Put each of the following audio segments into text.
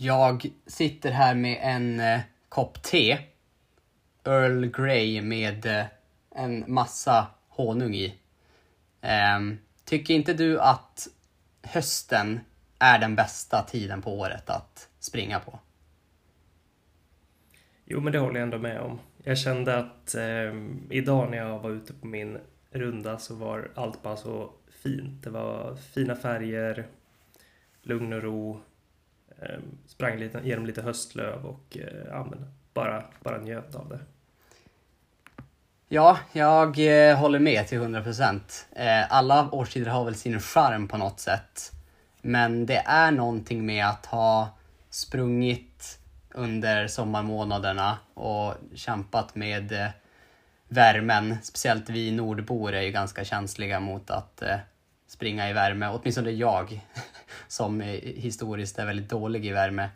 Jag sitter här med en eh, kopp te. Earl Grey med eh, en massa honung i. Eh, tycker inte du att hösten är den bästa tiden på året att springa på? Jo, men det håller jag ändå med om. Jag kände att eh, idag när jag var ute på min runda så var allt bara så fint. Det var fina färger, lugn och ro, Ehm, sprang lite, genom lite höstlöv och eh, ja, men bara, bara njöt av det. Ja, jag eh, håller med till 100 procent. Eh, alla årstider har väl sin charm på något sätt. Men det är någonting med att ha sprungit under sommarmånaderna och kämpat med eh, värmen. Speciellt vi nordbor är ju ganska känsliga mot att springa i värme. Åtminstone jag, som historiskt är väldigt dålig i värme.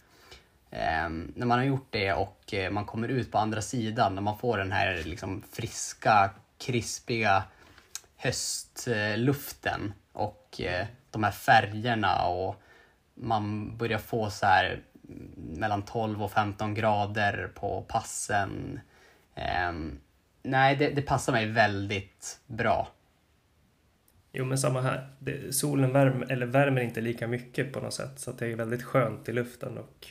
Eh, när man har gjort det och eh, man kommer ut på andra sidan, när man får den här liksom, friska, krispiga höstluften och eh, de här färgerna och man börjar få så här mellan 12 och 15 grader på passen. Um, nej, det, det, passar mig väldigt bra. Jo, men samma här. Det, solen värmer, eller värmer inte lika mycket på något sätt, så det är väldigt skönt i luften och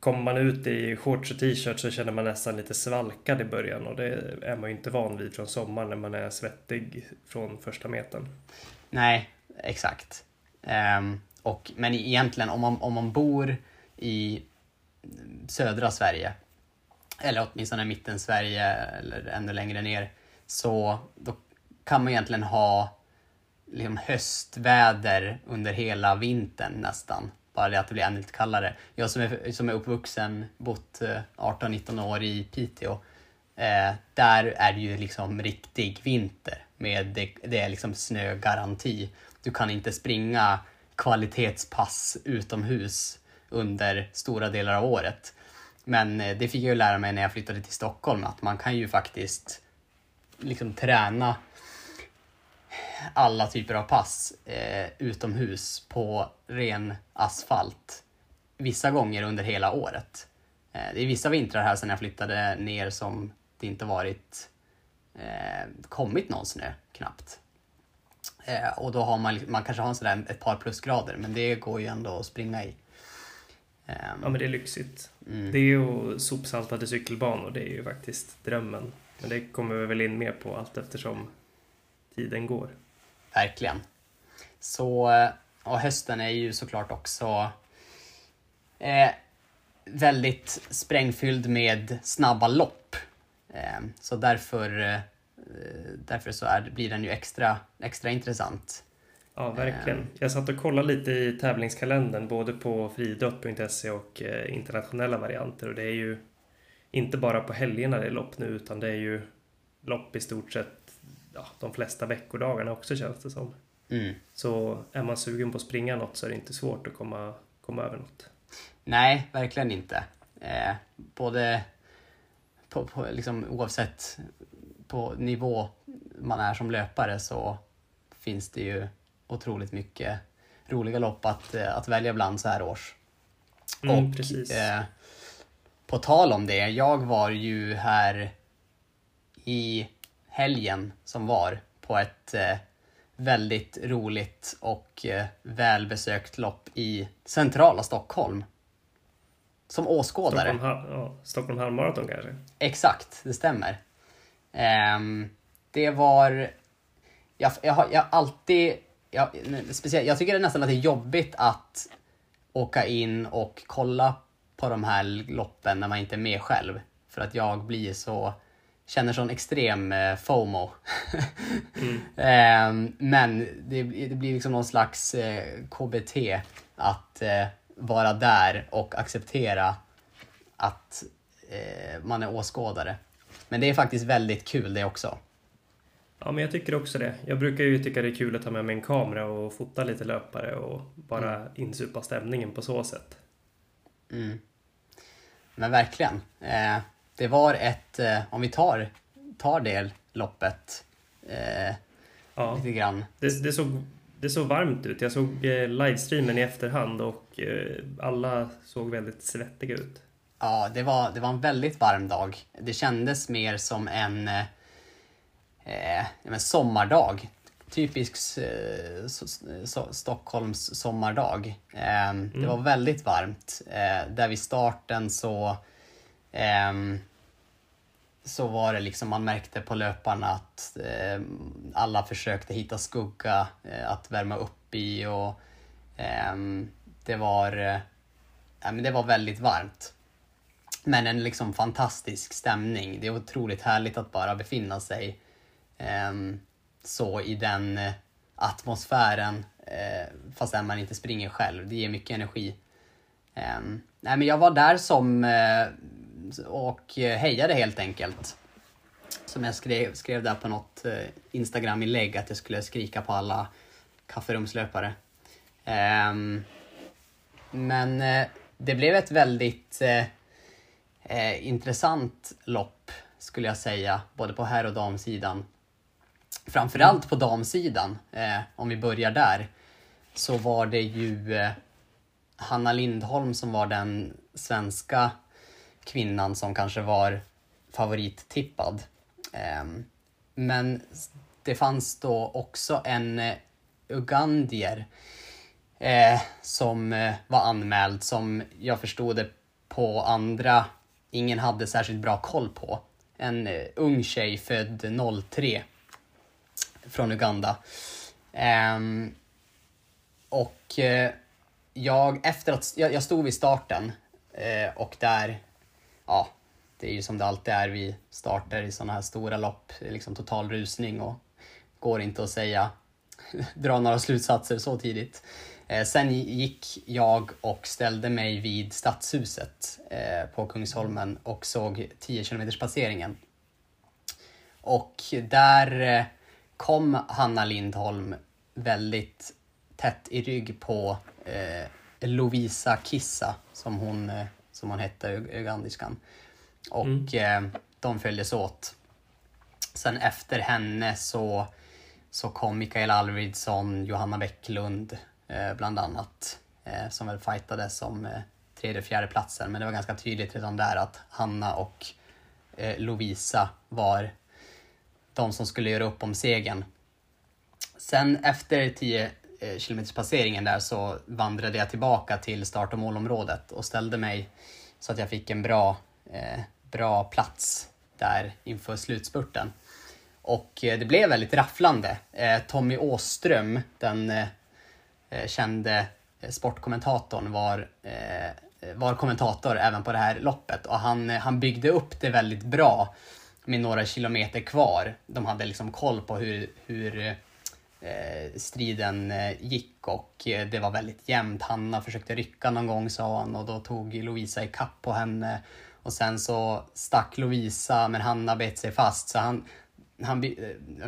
kommer man ut i shorts och t-shirt så känner man nästan lite svalkad i början och det är man ju inte van vid från sommaren när man är svettig från första metern. Nej, exakt. Um, och, men egentligen om man, om man bor i södra Sverige, eller åtminstone mitten Sverige eller ännu längre ner, så då kan man egentligen ha liksom höstväder under hela vintern nästan. Bara det att det blir ännu lite kallare. Jag som är, som är uppvuxen, bott eh, 18-19 år i Piteå, eh, där är det ju liksom riktig vinter med det, det är liksom snögaranti. Du kan inte springa kvalitetspass utomhus under stora delar av året. Men eh, det fick jag ju lära mig när jag flyttade till Stockholm att man kan ju faktiskt liksom träna alla typer av pass eh, utomhus på ren asfalt vissa gånger under hela året. Eh, det är vissa vintrar här sedan jag flyttade ner som det inte varit eh, kommit någon snö knappt. Eh, och då har man, man kanske har sådär ett par plusgrader men det går ju ändå att springa i. Eh, ja men det är lyxigt. Mm. Det är ju sopsaltade cykelbanor, det är ju faktiskt drömmen. Men det kommer vi väl in mer på allt eftersom tiden går. Verkligen. Så, och hösten är ju såklart också eh, väldigt sprängfylld med snabba lopp. Eh, så därför, eh, därför så är, blir den ju extra, extra intressant. Ja, verkligen. Eh. Jag satt och kollade lite i tävlingskalendern både på friidrott.se och eh, internationella varianter och det är ju inte bara på helgerna det är lopp nu utan det är ju lopp i stort sett ja, de flesta veckodagarna också känns det som. Mm. Så är man sugen på att springa något så är det inte svårt att komma, komma över något. Nej, verkligen inte. Eh, både på, på, liksom, oavsett på nivå man är som löpare så finns det ju otroligt mycket roliga lopp att, eh, att välja bland så här års. Mm, och precis. Eh, på tal om det, jag var ju här i helgen som var på ett eh, väldigt roligt och eh, välbesökt lopp i centrala Stockholm. Som åskådare. Stockholm, ja, Stockholm halvmaraton kanske? Exakt, det stämmer. Eh, det var... Jag, jag, har, jag alltid... Jag, speciellt, jag tycker nästan att det är jobbigt att åka in och kolla på de här loppen när man inte är med själv. För att jag blir så känner sån extrem eh, FOMO. mm. eh, men det, det, blir liksom någon slags eh, KBT att eh, vara där och acceptera att man är åskådare. Men det är faktiskt väldigt kul det också. Ja, men jag tycker också det. Jag brukar ju tycka det är kul att ta med mig en kamera och fota lite löpare och bara mm. insupa stämningen på så sätt. Mm. Men verkligen. Det var ett, eh, om vi tar, tar det loppet eh, ja. lite grann. Det, det, såg det såg varmt ut. Jag såg eh, livestreamen i efterhand och eh, alla såg väldigt svettiga ut. Ja, det var, det var en väldigt varm dag. Det kändes mer som en eh, eh men sommardag. Typisk eh, so, so, Stockholms sommardag. Eh, mm. Det var väldigt varmt. Eh, där vid starten så ehm, så var det liksom, man märkte på löparna att eh, alla försökte hitta skugga eh, att värma upp i och eh, det var, eh, men det var väldigt varmt. Men en liksom fantastisk stämning. Det är otroligt härligt att bara befinna sig ehm, så i den eh, atmosfären eh, fast man inte springer själv. Det ger mycket energi. Ehm, nej, men jag var där som eh, och eh, hejade helt enkelt. Som jag skrev, skrev där på något eh, Instagram-inlägg att jag skulle skrika på alla kafferumslöpare. Um, men eh, det blev ett väldigt intressant lopp skulle jag säga, både på herr och damsidan. Framförallt på damsidan, om vi börjar där, så var det ju Hanna Lindholm som var den svenska kvinnan som kanske var favorittippad. Ehm, men det fanns då också en eh, ugandier eh, som eh, var anmäld som jag förstod det på andra ingen hade särskilt bra koll på. En ung tjej född 03 från Uganda. Ehm, och jag, efter att, jag, stod vid starten och där ja, det är ju som det alltid är vid starter i sådana här stora lopp. Liksom total rusning och går inte att säga, dra några slutsatser så tidigt. Eh, sen gick jag och ställde mig vid Stadshuset eh, på Kungsholmen och såg 10 km passeringen. Och där eh, kom Hanna Lindholm väldigt tätt i rygg på eh, Lovisa Kissa som hon eh, som hon hette, ugandiskan. Och mm. eh, de följdes åt. Sen efter henne så, så kom Mikael Alfredsson, Johanna Bäcklund eh, bland annat. Eh, som väl fightades om eh, tredje och fjärde platsen. Men det var ganska tydligt redan där att Hanna och eh, Lovisa var de som skulle göra upp om segern. Sen efter 10 eh, Eh, kilometerspasseringen där så vandrade jag tillbaka till start och målområdet och ställde mig så att jag fick en bra, eh, bra plats där inför slutspurten. Och eh, det blev väldigt rafflande. Eh, Tommy Åström, den eh, eh kände sportkommentatorn, var, var kommentator även på det här loppet och han, han byggde upp det väldigt bra med några kilometer kvar. De hade liksom koll på hur, hur Eh, striden eh, gick och eh, det var väldigt jämnt. Hanna försökte rycka någon gång sa han och då tog Lovisa i kapp på henne. Och sen så stack Lovisa men Hanna bet sig fast så han, han,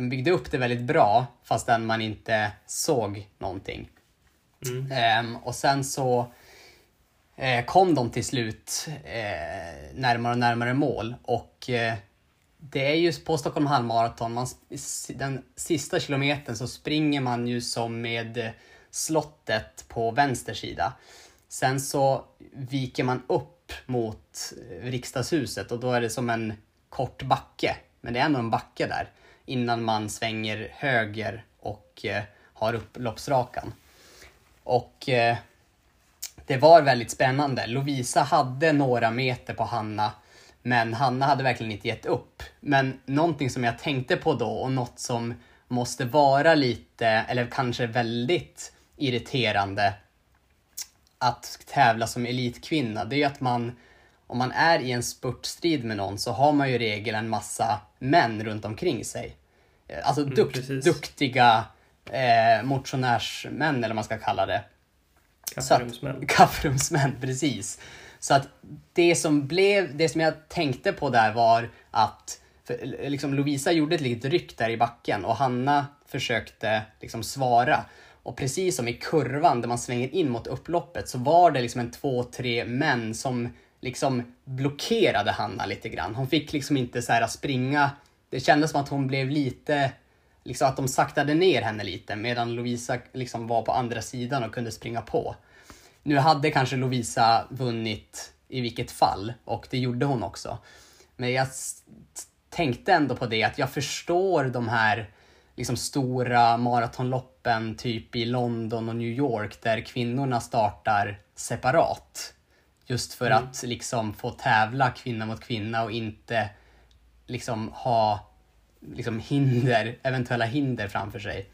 byggde upp det väldigt bra fastän man inte såg någonting. Mm. Ehm, och sen så kom de till slut närmare och närmare mål och det är ju på Stockholm halvmaraton, man, den sista kilometern så springer man ju som med eh, slottet på vänster sida. Sen så viker man upp mot eh, riksdagshuset och då är det som en kort backe. Men det är ändå en backe där innan man svänger höger och eh, har upploppsrakan. Och eh, det var väldigt spännande. Lovisa hade några meter på Hanna men Hanna hade verkligen inte gett upp. Men någonting som jag tänkte på då och något som måste vara lite, eller kanske väldigt irriterande att tävla som elitkvinna, det är ju att man, om man är i en spurtstrid med någon så har man ju i regel en massa män runt omkring sig. Alltså mm, duk mm, duktiga eh, motionärsmän eller vad man ska kalla det. Kafferumsmän. Kafferumsmän, precis. Så att det som blev, det som jag tänkte på där var att för, liksom Lovisa gjorde ett litet ryck där i backen och Hanna försökte liksom svara. Och precis som i kurvan där man svänger in mot upploppet så var det liksom en två, tre män som liksom blockerade Hanna lite grann. Hon fick liksom inte så här springa. Det kändes som att hon blev lite liksom att de saktade ner henne lite medan Lovisa liksom var på andra sidan och kunde springa på. Nu hade kanske Lovisa vunnit i vilket fall och det gjorde hon också. Men jag tänkte ändå på det att jag förstår de här liksom stora maratonloppen typ i London och New York där kvinnorna startar separat. Just för mm. att liksom få tävla kvinna mot kvinna och inte liksom ha liksom hinder, eventuella hinder framför sig.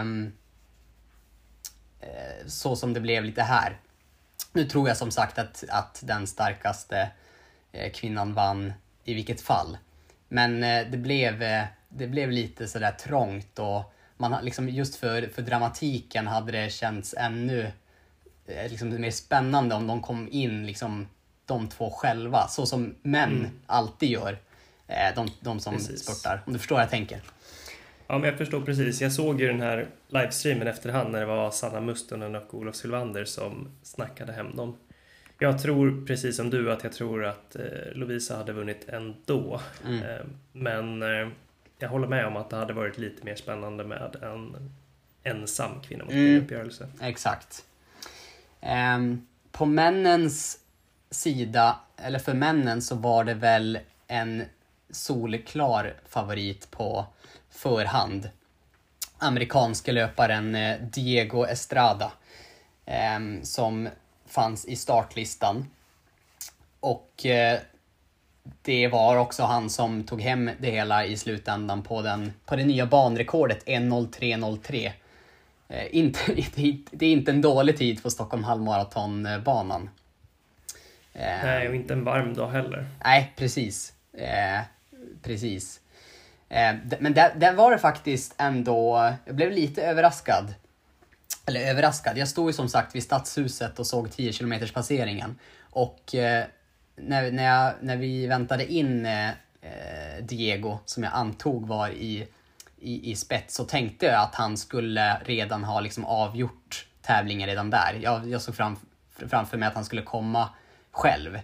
Um, så som det blev lite här. Nu tror jag som sagt att, att den starkaste eh, kvinnan vann i vilket fall. Men eh, det, blev, eh, det blev lite sådär trångt och man, liksom, just för, för dramatiken hade det känts ännu liksom, mer spännande om de kom in, liksom, de två själva, så som män mm. alltid gör. De, de som precis. spurtar, om du förstår vad jag tänker. Ja, men jag förstår precis. Jag såg ju den här livestreamen efterhand när det var Sanna Mustonen och Olof Sylvander som snackade hem dem. Jag tror precis som du att jag tror att eh, Lovisa hade vunnit ändå. Mm. Eh, men eh, jag håller med om att det hade varit lite mer spännande med en ensam kvinna mot mm. uppgörelse. Exakt. Um, på männens sida, eller för männen så var det väl en solklar favorit på förhand. Amerikanske löparen eh, Diego Estrada eh, som fanns i startlistan. Och eh, det var också han som tog hem det hela i slutändan på, den, på det nya banrekordet 1.03.03. Eh, inte, det är inte en dålig tid på Stockholm halvmaratonbanan. Eh, nej, och inte en varm dag heller. Nej, precis. Eh, precis. Eh, men där, där var det faktiskt ändå, jag blev lite överraskad. Eller överraskad, jag stod ju som sagt vid Stadshuset och såg 10 km passeringen. Och eh, när, när, jag, när vi väntade in eh, Diego, som jag antog var i, i, i spets, så tänkte jag att han skulle redan ha liksom avgjort tävlingen redan där. Jag, jag såg fram, framför mig att han skulle komma själv.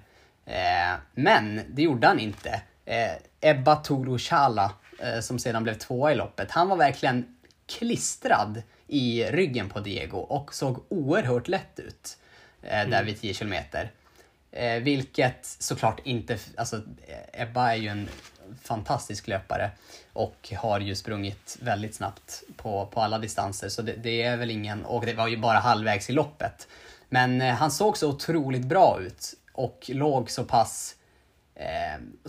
Men det gjorde han inte. Eh, Ebba Toro Chala som sedan blev tvåa i loppet, han var verkligen klistrad i ryggen på Diego och såg oerhört lätt ut eh, där mm. vid 10 kilometer. Eh, vilket såklart inte, alltså Ebba är ju en fantastisk löpare och har ju sprungit väldigt snabbt på, på alla distanser så det, det är väl ingen, och det var ju bara halvvägs i loppet. Men han såg så otroligt bra ut och låg så pass Eh,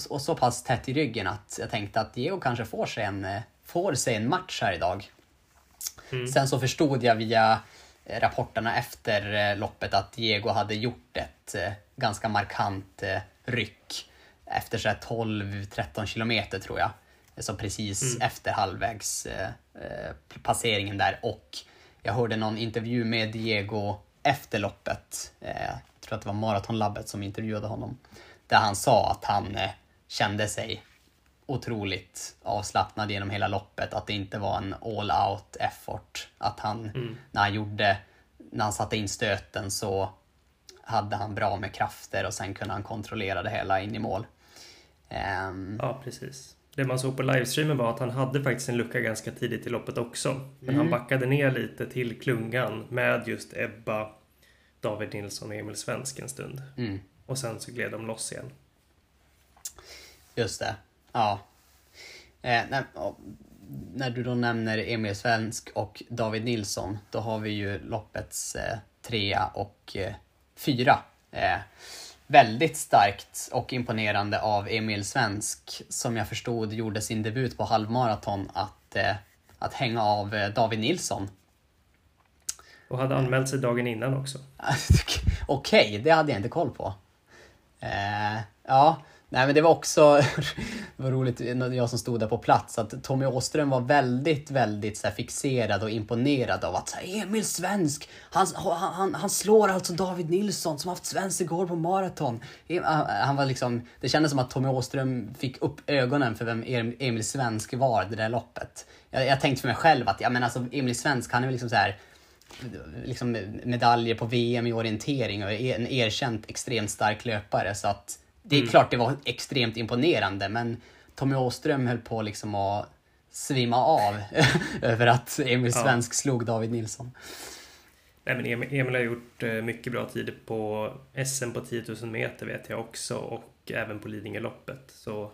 och så pass tätt i ryggen att jag tänkte att Diego kanske får sig en, eh, får sig en match här idag. Mm. Sen så förstod jag via eh, rapporterna efter loppet att Diego hade gjort ett ganska markant ryck efter 12-13 kilometer tror jag. Så precis mm. efter halvvägs passeringen där och jag hörde någon intervju med Diego efter loppet. Jag tror att det var Maratonlabbet som intervjuade honom. Där han sa att han eh, kände sig otroligt avslappnad genom hela loppet. Att det inte var en all out effort. Att han, mm. när han gjorde, när han satte in stöten så hade han bra med krafter och sen kunde han kontrollera det hela in i mål. Um... Ja, precis. Det man såg på livestreamen var att han hade faktiskt en lucka ganska tidigt i loppet också. Men mm. han backade ner lite till klungan med just Ebba, David Nilsson och Emil Svensk en stund. Mm. Och sen så gled de loss igen. Just det. Ja. Eh, när, när, du då nämner Emil Svensk och David Nilsson, då har vi ju loppets eh, trea och eh, fyra. Eh, väldigt starkt och imponerande av Emil Svensk, som jag förstod gjorde sin debut på halvmaraton, att, eh, att hänga av eh, David Nilsson. Och hade anmält sig dagen innan också. Okej, okay, det hade jag inte koll på. Eh, ja, nej men det var också det var roligt, jag som stod där på plats, att Tommy Åström var väldigt, väldigt så här, fixerad och imponerad av att så här, Emil Svensk, han, han, han slår alltså David Nilsson som haft svensk igår på maraton. Eh, han var liksom, det kändes som att Tommy Åström fick upp ögonen för vem Emil Svensk var det där loppet. Jag, jag tänkte för mig själv att, ja men alltså Emil Svensk, han är väl liksom så här liksom medaljer på VM i orientering och är en erkänt extremt stark löpare. Så att det är mm. klart det var extremt imponerande men Tommy Åström höll på liksom att svimma av över att Emil Svensk ja. slog David Nilsson. Nej, men Emil, har gjort eh, mycket bra tider på SM på 10 000 meter vet jag också och även på Lidingöloppet. Så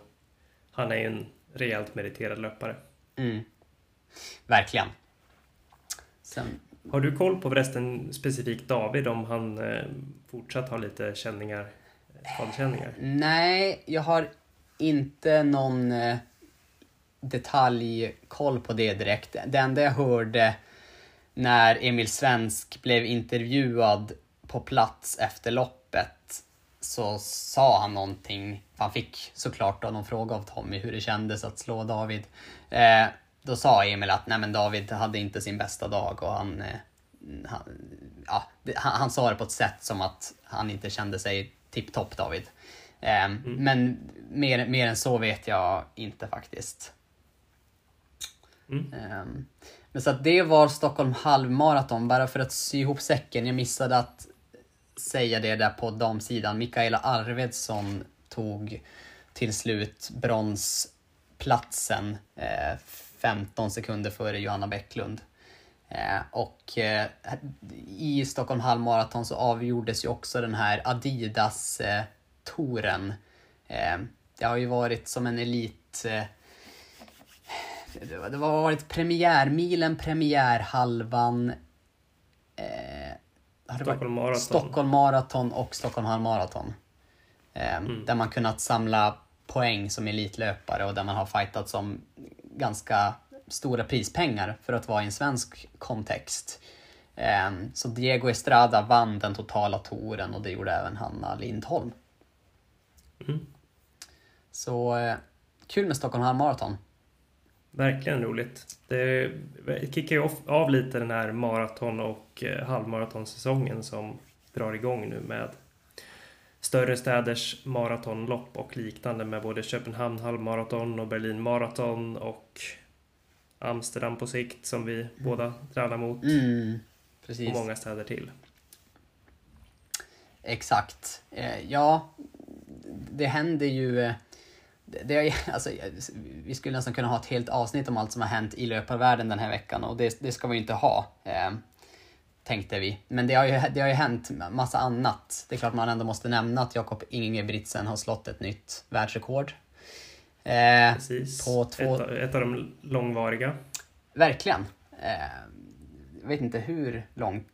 han är en rejält meriterad löpare. Mm. Verkligen. Sen... Har du koll på förresten specifikt David om han eh, fortsatt har lite känningar, eh, skadekänningar? Nej, jag har inte någon eh, detaljkoll på det direkt. Det enda jag hörde när Emil Svensk blev intervjuad på plats efter loppet så sa han någonting. Han fick såklart då någon fråga av Tommy hur det kändes att slå David. Eh, då sa Emil att nej men David hade inte sin bästa dag och han, eh, han, ja, han, han, sa det på ett sätt som att han inte kände sig tipptopp David. Eh, mm. Men mer, mer än så vet jag inte faktiskt. Mm. Um, men så att det var Stockholm halvmaraton, bara för att sy ihop säcken. Jag missade att säga det där på damsidan. Mikaela Arvedsson tog till slut bronsplatsen eh, 15 sekunder före Johanna Bäcklund. Eh, och eh, i Stockholm halvmaraton så avgjordes ju också den här Adidas-touren. Eh, det har ju varit som en elit eh, det har varit premiärmilen, premiärhalvan, Stockholm Marathon. Stockholm Marathon och Stockholm halvmaraton. Mm. Där man kunnat samla poäng som elitlöpare och där man har fightat som ganska stora prispengar för att vara i en svensk kontext. Eh, så Diego Estrada vann den totala touren och det gjorde även Hanna Lindholm. Mm. Så eh, kul med Stockholm halvmaraton. Verkligen roligt. Det kickar ju av lite den här maraton och eh, halvmaratonsäsongen som drar igång nu med större städers maratonlopp och liknande med både Köpenhamn halvmaraton och Berlin maraton och Amsterdam på sikt som vi mm. båda tränar mot. Mm, precis. Och många städer till. Exakt. Eh, ja, det händer ju eh, det är, alltså, vi skulle nästan kunna ha ett helt avsnitt om allt som har hänt i löparvärlden den här veckan och det, det ska vi inte ha. Tänkte vi. Men det har, ju, det har ju hänt massa annat. Det är klart man ändå måste nämna att Jakob Ingebrigtsen har slått ett nytt världsrekord. Eh, Precis. På två... ett, ett av de långvariga. Verkligen. Eh, jag vet inte hur långt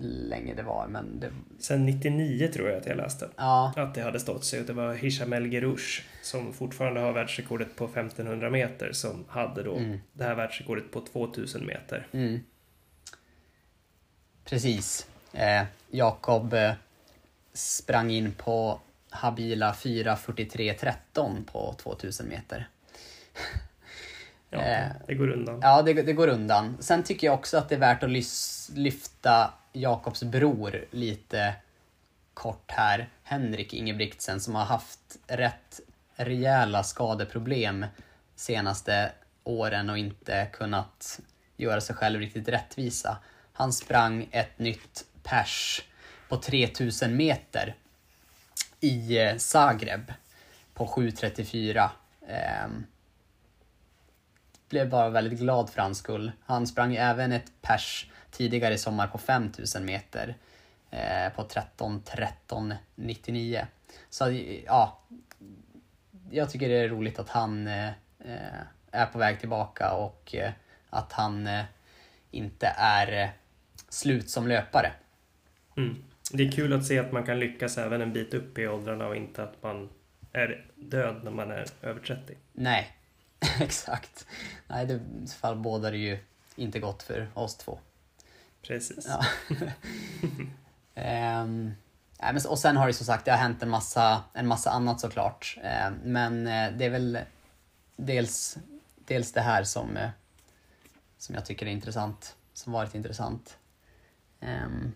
länge det var. Men det... Sen 99 tror jag att jag läste. Ja. Att det hade stått sig. Det var Hisham El Gerouche som fortfarande har världsrekordet på 1500 meter som hade då mm. det här världsrekordet på 2000 meter. Mm. Precis. Eh, Jakob eh, sprang in på habila 4.43.13 på 2000 meter. Ja, eh, det går undan. Ja, det, det, går undan. Sen tycker jag också att det är värt att lyfta Jakobs bror lite kort här, Henrik Ingebrigtsen, som har haft rätt rejäla skadeproblem senaste åren och inte kunnat göra sig själv riktigt rättvisa. Han sprang ett nytt pers på 3000 meter i eh, Zagreb på 7.34. Eh, blev bara väldigt glad för hans skull. Han sprang även ett pers tidigare i sommar på 5000 meter eh, på 13.13.99. Så ja, jag tycker det är roligt att han eh, eh är på väg tillbaka och eh, att han eh, inte är eh, slut som löpare. Mm. Det är kul att se att man kan lyckas även en bit upp i åldrarna och inte att man är död när man är över 30. Nej, exakt. Nej, det fall bådar det ju inte gott för oss två. Precis. Ja. um, och sen har det som sagt det har hänt en massa, en massa annat såklart. Um, men uh, det är väl dels, dels det här som, uh, som jag tycker är intressant, som varit intressant. Um,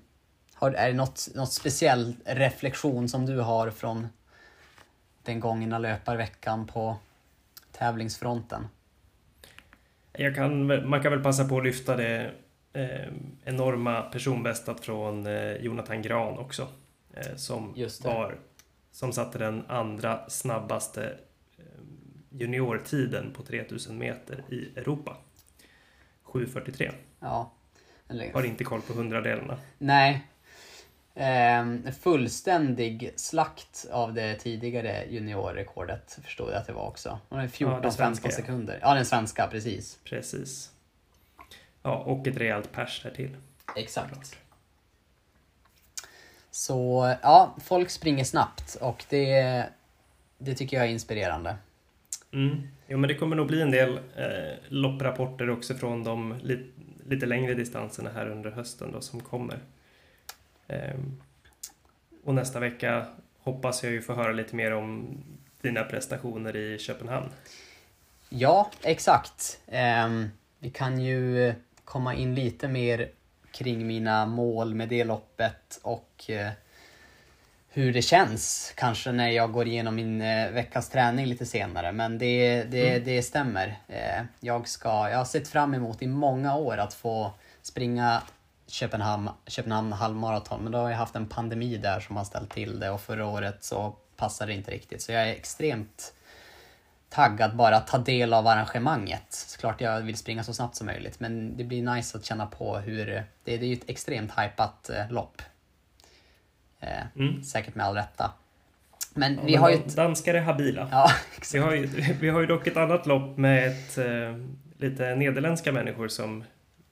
har, är det något, något speciell reflektion som du har från den gångna löparveckan på tävlingsfronten? Jag kan, man kan väl passa på att lyfta det eh, enorma personbästat från eh, Jonathan Gran också. Eh, som var som satte den andra snabbaste eh, juniortiden på 3000 meter i Europa. 7.43. Ja. Eller, Har inte koll på hundradelarna. nej. Ehm, fullständig slakt av det tidigare juniorrekordet förstod jag att det var också. Det var 14-15 svenska, ja. sekunder. Ja, den svenska, precis. Precis. Ja, och ett rejält pers där till. Exakt. Så ja, folk springer snabbt och det, det tycker jag är inspirerande. Mm. Jo, men det kommer nog bli en del eh, lopprapporter också från de li lite längre distanserna här under hösten då som kommer. Ehm, och nästa vecka hoppas jag ju få höra lite mer om dina prestationer i Köpenhamn. Ja, exakt. Ehm, vi kan ju komma in lite mer kring mina mål med det loppet och eh, hur det känns kanske när jag går igenom min eh, veckas träning lite senare. Men det, det, Mm. det stämmer. Eh, jag, ska, jag har sett fram emot i många år att få springa Köpenhamn, Köpenhamn halvmaraton. Men då har jag haft en pandemi där som har ställt till det och förra året så passade det inte riktigt. Så jag är extremt taggad bara att ta del av arrangemanget. Såklart jag vill springa så snabbt som möjligt men det blir nice att känna på hur... Det, det är ju ett extremt hypat eh, lopp. Eh, Mm. Säkert med all rätta. Men Ja, vi har ju... Ett, Danskar är habila. ja, Vi har, ju, vi har ju dock ett annat lopp med ett, eh, lite nederländska människor som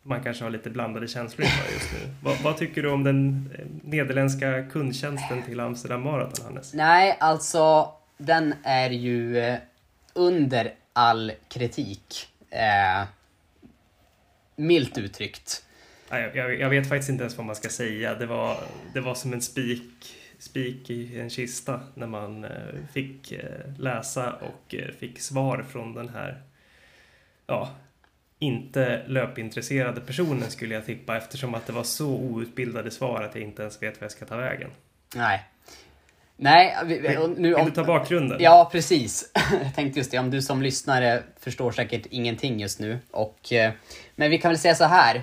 man kanske har lite blandade känslor inför just nu. Vad, vad tycker du om den eh, nederländska kundtjänsten till Amsterdam Marathon, Hannes? Nej, alltså den är ju under all kritik. Eh, milt uttryckt. Jag, jag, jag vet faktiskt inte ens vad man ska säga. Det var, det var som en spik, spik i en kista när man eh, fick eh, läsa och eh, fick svar från den här ja, inte löpintresserade personen skulle jag tippa eftersom att det var så outbildade svar att jag inte ens vet vad jag ska ta vägen. Nej. Nej, vi, nu, Vill om, du ta bakgrunden? Ja, precis. Jag tänkte just det, om du som lyssnare förstår säkert ingenting just nu. Och, men vi kan väl säga så här,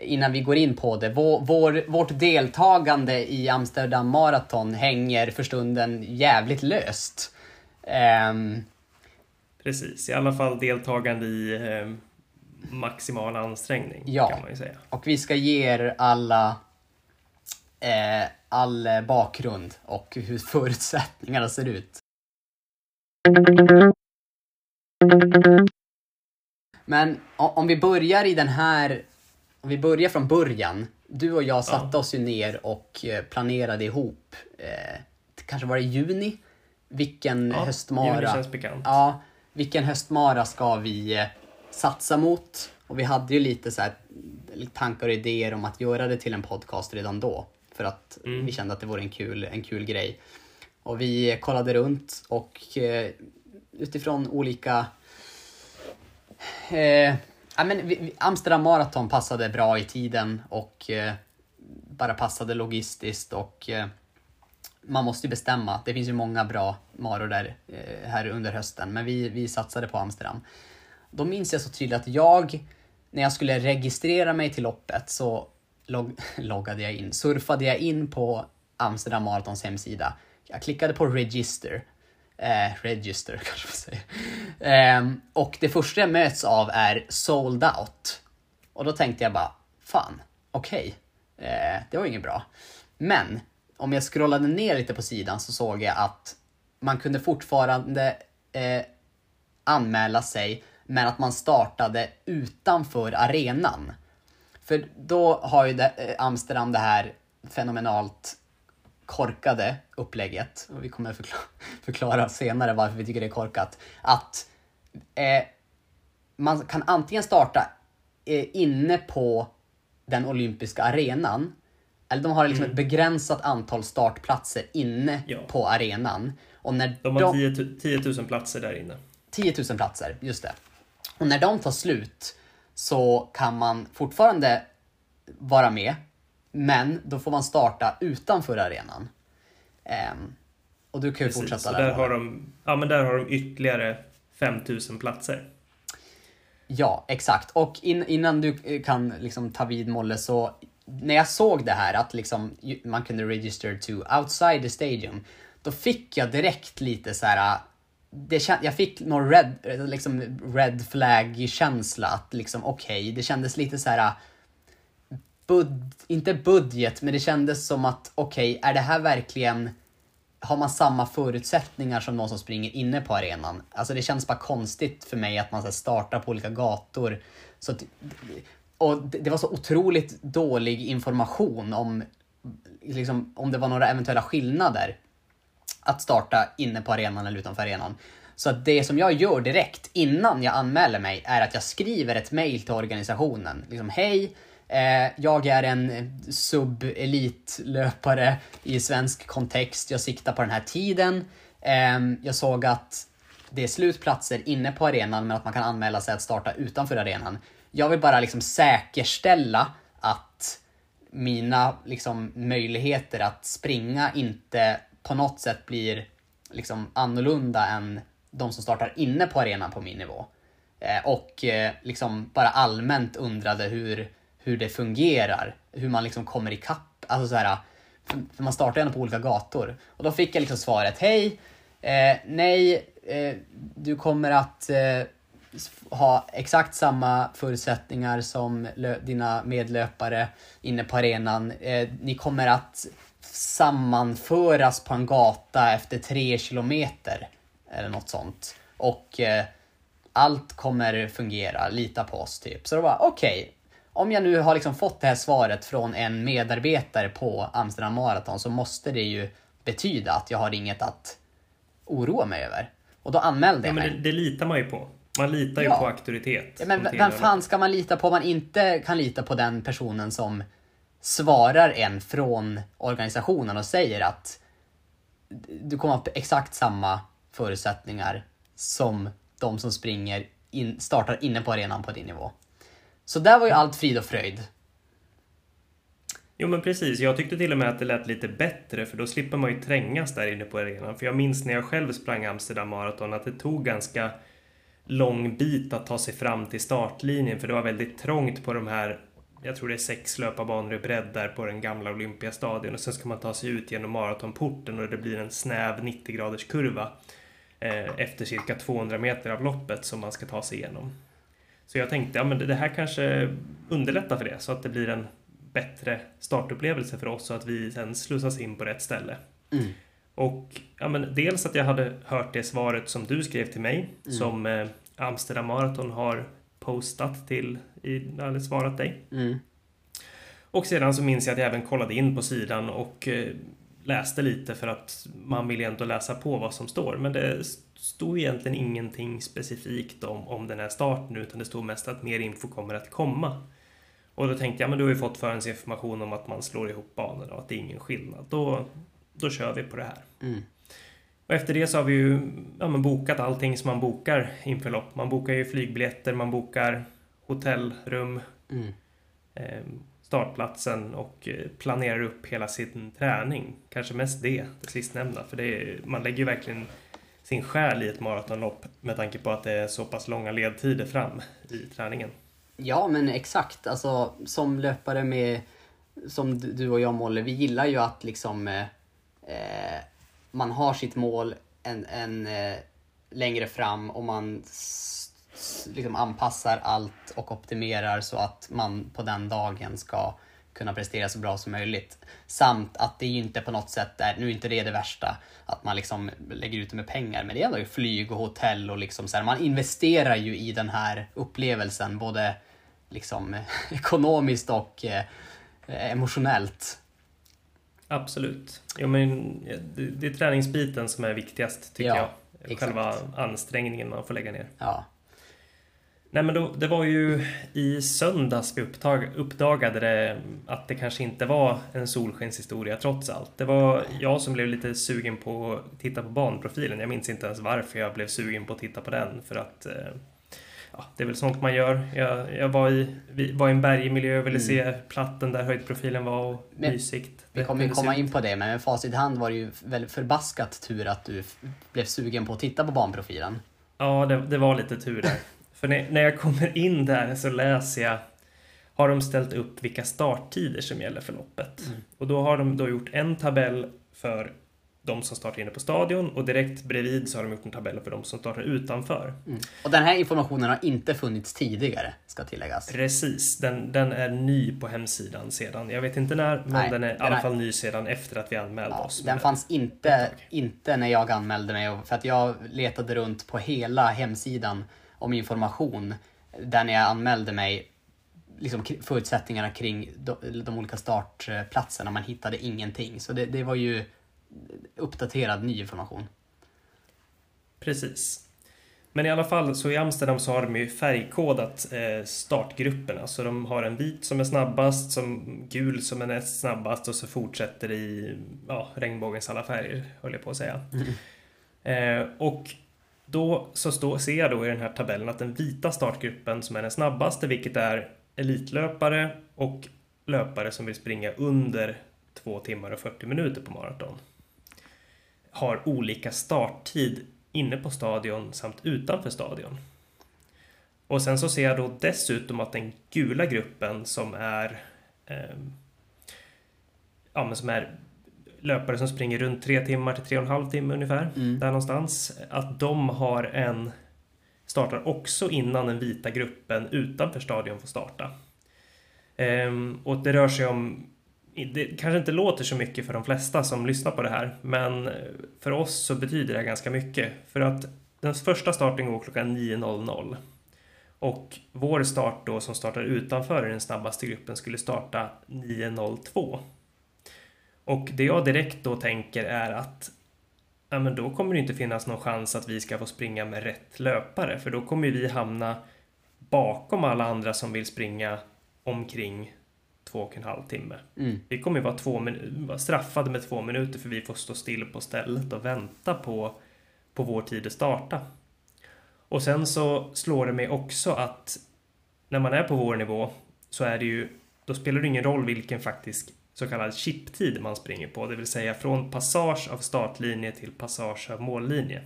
innan vi går in på det. Vår, vår, vårt deltagande i Amsterdam Marathon hänger för stunden jävligt löst. Ehm, Precis, i alla fall deltagande i eh, maximal ansträngning Ja. kan man ju säga. och vi ska ge er alla eh, all bakgrund och hur förutsättningarna ser ut. Men om vi börjar i den här, om vi börjar från början. Du och jag satte oss ju ner och eh, planerade ihop, eh, kanske var det i juni? Vilken Ja, höstmara? juni känns bekant. Ja, vilken höstmara ska vi eh, satsa mot? Och vi hade ju lite så här tankar och idéer om att göra det till en podcast redan då. För att Mm. vi kände att det vore en kul, en kul grej. Och vi kollade runt och eh, utifrån olika... Eh, ja, men vi, Amsterdam Marathon passade bra i tiden och eh, bara passade logistiskt och eh, man måste ju bestämma. Det finns ju många bra maror där eh, här under hösten, men vi, vi satsade på Amsterdam. Då minns jag så tydligt att jag, när jag skulle registrera mig till loppet så log loggade jag in, surfade jag in på Amsterdam Marathons hemsida. Jag klickade på register. Eh, register kanske man säger. Eh, och det första jag möts av är sold out. Och då tänkte jag bara, fan, okej. Eh, det var inget bra. Men om jag scrollade ner lite på sidan så såg jag att man kunde fortfarande eh, anmäla sig men att man startade utanför arenan. För då har ju det, eh, Amsterdam det här fenomenalt korkade upplägget, och vi kommer förklara, förklara senare varför vi tycker det är korkat, att eh, man kan antingen starta eh, inne på den olympiska arenan, eller de har liksom ett begränsat antal startplatser inne Ja. på arenan. Och när De har 10, tu- 10 000 platser där inne. 10 000 platser, just det. Och när de tar slut så kan man fortfarande vara med, men då får man starta utanför arenan. Ehm, och du kan ju Precis, fortsätta där. där har, de, ja, men där har de ytterligare 5 000 platser. Ja, exakt. Och in, innan du eh, kan liksom ta vid Molle så när jag såg det här att liksom man kunde register to outside the stadium, då fick jag direkt lite så här det känd, jag fick någon red, liksom red flag-känsla. Att liksom, okej, okay, det kändes lite så här... Bud, inte budget, men det kändes som att okej, okay, är det här verkligen... Har man samma förutsättningar som någon som springer inne på arenan? Alltså det känns bara konstigt för mig att man så startar på olika gator. Så att, och det var så otroligt dålig information om, liksom, om det var några eventuella skillnader att starta inne på arenan eller utanför arenan. Så att det som jag gör direkt innan jag anmäler mig är att jag skriver ett mail till organisationen. Liksom, hej, eh, jag är en sub-elitlöpare i svensk kontext. Jag siktar på den här tiden. Eh, jag såg att det är slutplatser inne på arenan men att man kan anmäla sig att starta utanför arenan. Jag vill bara liksom säkerställa att mina liksom, möjligheter att springa inte på något sätt blir liksom annorlunda än de som startar inne på arenan på min nivå. Eh, och eh, liksom bara allmänt undrade hur, hur det fungerar, hur man liksom kommer ikapp. Alltså så här, för, man startar ändå på olika gator. Och då fick jag liksom svaret, hej, eh, nej, eh, du kommer att eh, ha exakt samma förutsättningar som dina medlöpare inne på arenan. Eh, ni kommer att sammanföras på en gata efter tre kilometer. Eller något sånt. Och eh, allt kommer fungera, lita på oss typ. Så då var okej, okay, om jag nu har liksom fått det här svaret från en medarbetare på Amsterdam Marathon så måste det ju betyda att jag har inget att oroa mig över. Och då anmälde jag mig. Ja, men det, det litar man ju på. Man litar ju ja. på auktoritet. Ja, men vem fan ska man lita på om man inte kan lita på den personen som svarar en från organisationen och säger att du kommer ha exakt samma förutsättningar som de som springer in, startar inne på arenan på din nivå. Så där var ju allt frid och fröjd. Jo men precis, jag tyckte till och med att det lät lite bättre för då slipper man ju trängas där inne på arenan. För jag minns när jag själv sprang Amsterdam Marathon att det tog ganska lång bit att ta sig fram till startlinjen för det var väldigt trångt på de här jag tror det är sex löparbanor i bredd där på den gamla Olympiastadion och sen ska man ta sig ut genom maratonporten och det blir en snäv 90 graders kurva eh, efter cirka 200 meter av loppet som man ska ta sig igenom. Så jag tänkte, ja men det här kanske underlättar för det så att det blir en bättre startupplevelse för oss och att vi sen slussas in på rätt ställe. Mm. Och ja, men dels att jag hade hört det svaret som du skrev till mig mm. som eh, Amsterdam Marathon har postat till, eller svarat dig. Mm. Och sedan så minns jag att jag även kollade in på sidan och eh, läste lite för att man vill ju ändå läsa på vad som står. Men det stod egentligen ingenting specifikt om, om den här starten utan det stod mest att mer info kommer att komma. Och då tänkte jag, men du har ju fått förhandsinformation om att man slår ihop banorna och att det är ingen skillnad. Då, då kör vi på det här. Mm. Och efter det så har vi ju ja, men bokat allting som man bokar inför lopp. Man bokar ju flygbiljetter, man bokar hotellrum, mm. eh, startplatsen och eh, planerar upp hela sin träning. Kanske mest det, det sistnämnda. För det är, man lägger ju verkligen sin själ i ett maratonlopp med tanke på att det är så pass långa ledtider fram i träningen. Ja, men exakt. Alltså som löpare med, som du och jag Molle, vi gillar ju att liksom eh, eh, man har sitt mål en, en eh, längre fram och man liksom anpassar allt och optimerar så att man på den dagen ska kunna prestera så bra som möjligt. Samt att det ju inte på något sätt är, nu är inte det det värsta, att man liksom lägger ut det med pengar, men det är ändå flyg och hotell och liksom så här, man investerar ju i den här upplevelsen både liksom ekonomiskt och eh, emotionellt. Absolut. Jo, men det, det är träningsbiten som är viktigast tycker ja, jag. Exakt. Själva ansträngningen man får lägga ner. Ja. Nej men då, det var ju i söndags vi upptag, uppdagade det att det kanske inte var en solskenshistoria trots allt. Det var jag som blev lite sugen på att titta på banprofilen. Jag minns inte ens varför jag blev sugen på att titta på den för att eh, ja, det är väl sånt man gör. Jag, jag var, i, var i en bergmiljö och ville mm. se platten där höjdprofilen var och men, mysigt. Vi kommer ju komma in på det, men med facit i hand var det ju väldigt förbaskat tur att du blev sugen på att titta på banprofilen. Ja, det, det var lite tur där. För när, jag kommer in där så läser jag har de ställt upp vilka starttider som gäller för loppet. Mm. Och då har de då gjort en tabell för de som startar inne på stadion och direkt bredvid så har de gjort en tabell för de som startar utanför. Mm. Och den här informationen har inte funnits tidigare, ska tilläggas. Precis, den, den är ny på hemsidan sedan. Jag vet inte när, men Nej, den är i alla fall ny sedan efter att vi anmälde Ja, oss. den fanns inte, inte när jag anmälde mig, för att jag letade runt på hela hemsidan om information där när jag anmälde mig, liksom förutsättningarna kring de, de olika startplatserna, man hittade ingenting. Så det, det var ju uppdaterad ny information. Precis. Men i alla fall så i Amsterdam så har de ju färgkodat eh, startgrupperna. Så de har en vit som är snabbast, som gul som är näst snabbast och så fortsätter i ja, regnbågens alla färger, höll jag på att säga. Eh, och då så stå, ser jag då i den här tabellen att den vita startgruppen som är den snabbaste, vilket är elitlöpare och löpare som vill springa under 2 timmar och 40 minuter på maraton har olika starttid inne på stadion samt utanför stadion. Och sen så ser jag då dessutom att den gula gruppen som är eh, ja, men som är löpare som springer runt tre timmar till tre och en halv timme ungefär, Mm. där någonstans, att de har en startar också innan den vita gruppen utanför stadion får starta. Ehm, och det rör sig om det kanske inte låter så mycket för de flesta som lyssnar på det här, men för oss så betyder det ganska mycket. För att den första starten går klockan 9.00 och vår start då som startar utanför den snabbaste gruppen skulle starta 9.02. Och det jag direkt då tänker är att ja, men då kommer det inte finnas någon chans att vi ska få springa med rätt löpare, för då kommer vi hamna bakom alla andra som vill springa omkring två och en halv timme. Mm. Vi kommer ju vara, två vara straffade med två minuter för vi får stå still på stället och vänta på, på vår tid att starta. Och sen så slår det mig också att när man är på vår nivå så är det ju, då spelar det ingen roll vilken faktisk så kallad chiptid man springer på, det vill säga från passage av startlinje till passage av mållinje.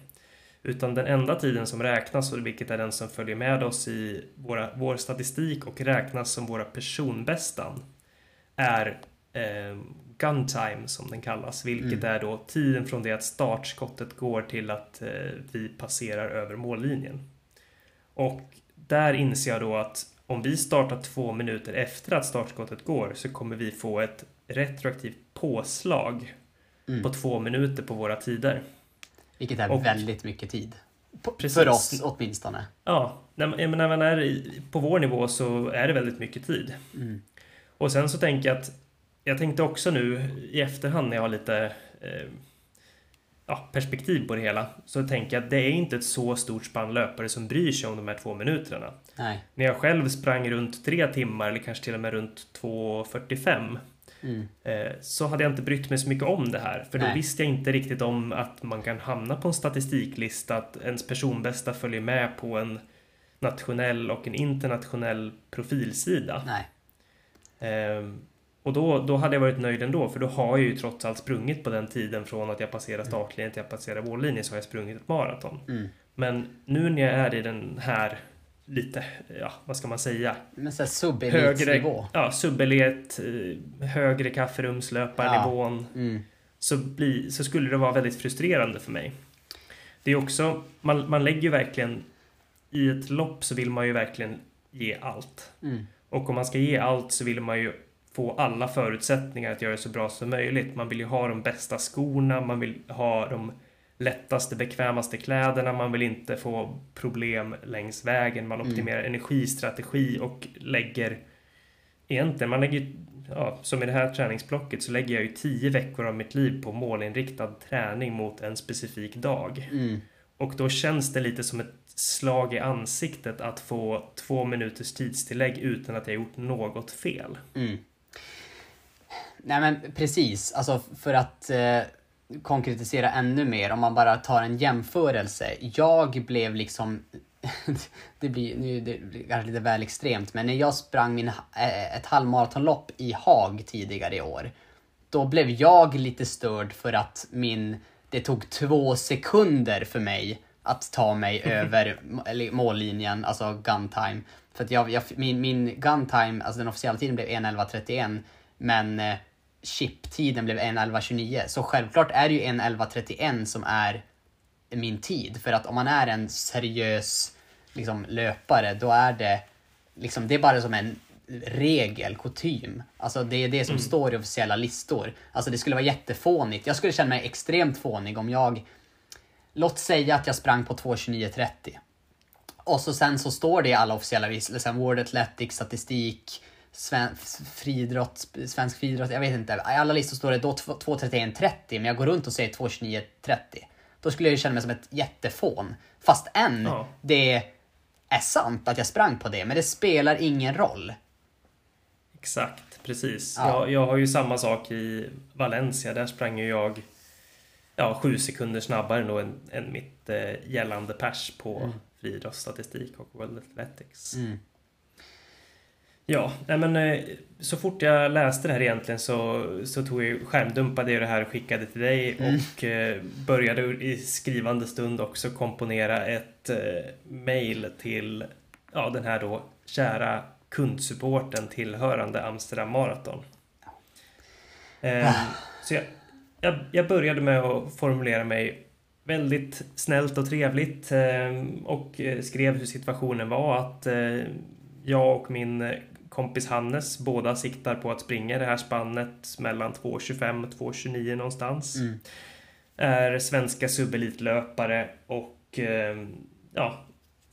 Utan den enda tiden som räknas, och vilket är den som följer med oss i våra, vår statistik och räknas som våra personbästan, är eh, gun time som den kallas, vilket är då tiden från det att startskottet går till att eh, vi passerar över mållinjen. Och där inser jag då att om vi startar två minuter efter att startskottet går så kommer vi få ett retroaktivt påslag Mm. på två minuter på våra tider. Vilket är Och- väldigt mycket tid. Precis. för oss åtminstone. Ja, när när man är i, på vår nivå så är det väldigt mycket tid. Mm. Och sen så tänker jag att jag tänkte också nu i efterhand när jag har lite eh, ja, perspektiv på det hela så tänker jag att det är inte ett så stort spann löpare som bryr sig om de här två minuterna. Nej. När jag själv sprang runt tre timmar eller kanske till och med runt 2.45 Mm. eh, så hade jag inte brytt mig så mycket om det här. För då Nej. visste jag inte riktigt om att man kan hamna på en statistiklista, att ens personbästa följer med på en nationell och en internationell profilsida. Nej. Ehm, och då, då hade jag varit nöjd ändå, för då har jag ju trots allt sprungit på den tiden från att jag passerar startlinjen till att jag passerar mållinjen så har jag sprungit ett maraton. Mm. Men nu när jag är i den här lite, ja vad ska man säga, Men så högre, ja subelit, eh, högre kafferumslöparnivån Mm. så, bli, så skulle det vara väldigt frustrerande för mig. Det är också, man, man lägger ju verkligen, i ett lopp så vill man ju verkligen ge allt. Mm. Och om man ska ge allt så vill man ju få alla förutsättningar att göra det så bra som möjligt. Man vill ju ha de bästa skorna, man vill ha de lättaste, bekvämaste kläderna, man vill inte få problem längs vägen, man Mm. optimerar energistrategi och lägger egentligen, man lägger ja, som i det här träningsblocket så lägger jag ju tio veckor av mitt liv på målinriktad träning mot en specifik dag. Mm. Och då känns det lite som ett slag i ansiktet att få två minuters tidstillägg utan att jag gjort något fel. Mm. Nej men precis, alltså för att eh, konkretisera ännu mer, om man bara tar en jämförelse. Jag blev liksom, det blir nu det blir lite väl extremt, men när jag sprang min, eh, ett halvmaratonlopp i Haag tidigare i år, då blev jag lite störd för att min, det tog två sekunder för mig att ta mig över mållinjen, alltså gun time. För att jag, jag, min, min gun time, alltså den officiella tiden blev 1.11.31, men eh, chiptiden blev 1.11.29. Så självklart är det ju 1.11.31 som är min tid. För att om man är en seriös liksom, löpare, då är det liksom, det är bara som en regel, kutym. Alltså det är det som står i officiella listor. Alltså det skulle vara jättefånigt. Jag skulle känna mig extremt fånig om jag... Låt säga att jag sprang på 2.29.30. Och så sen så står det i alla officiella listor, World Athletics, statistik, sven, friidrott, svensk friidrott, jag vet inte. I alla listor står det då 2.31.30 men jag går runt och säger 2.29.30. Då skulle jag ju känna mig som ett jättefån. Fast än Ja. det är sant att jag sprang på det, men det spelar ingen roll. Exakt, precis. Ja. Jag, jag har ju samma sak i Valencia. Där sprang ju jag ja, sju sekunder snabbare då än, än mitt eh, gällande pers på Mm. friidrottsstatistik och World Athletics. Mm. Ja, men eh, så fort jag läste det här egentligen så, så tog jag skärmdumpade jag det här och skickade till dig Mm. och eh, började i skrivande stund också komponera ett eh, mail till ja, den här då kära kundsupporten tillhörande Amsterdam Marathon. Eh, så jag, jag, jag började med att formulera mig väldigt snällt och trevligt eh, och skrev hur situationen var att jag och min kompis Hannes båda siktar på att springa det här spannet mellan 2.25 och 2.29 någonstans. Mm. Är svenska subelitlöpare och eh, ja,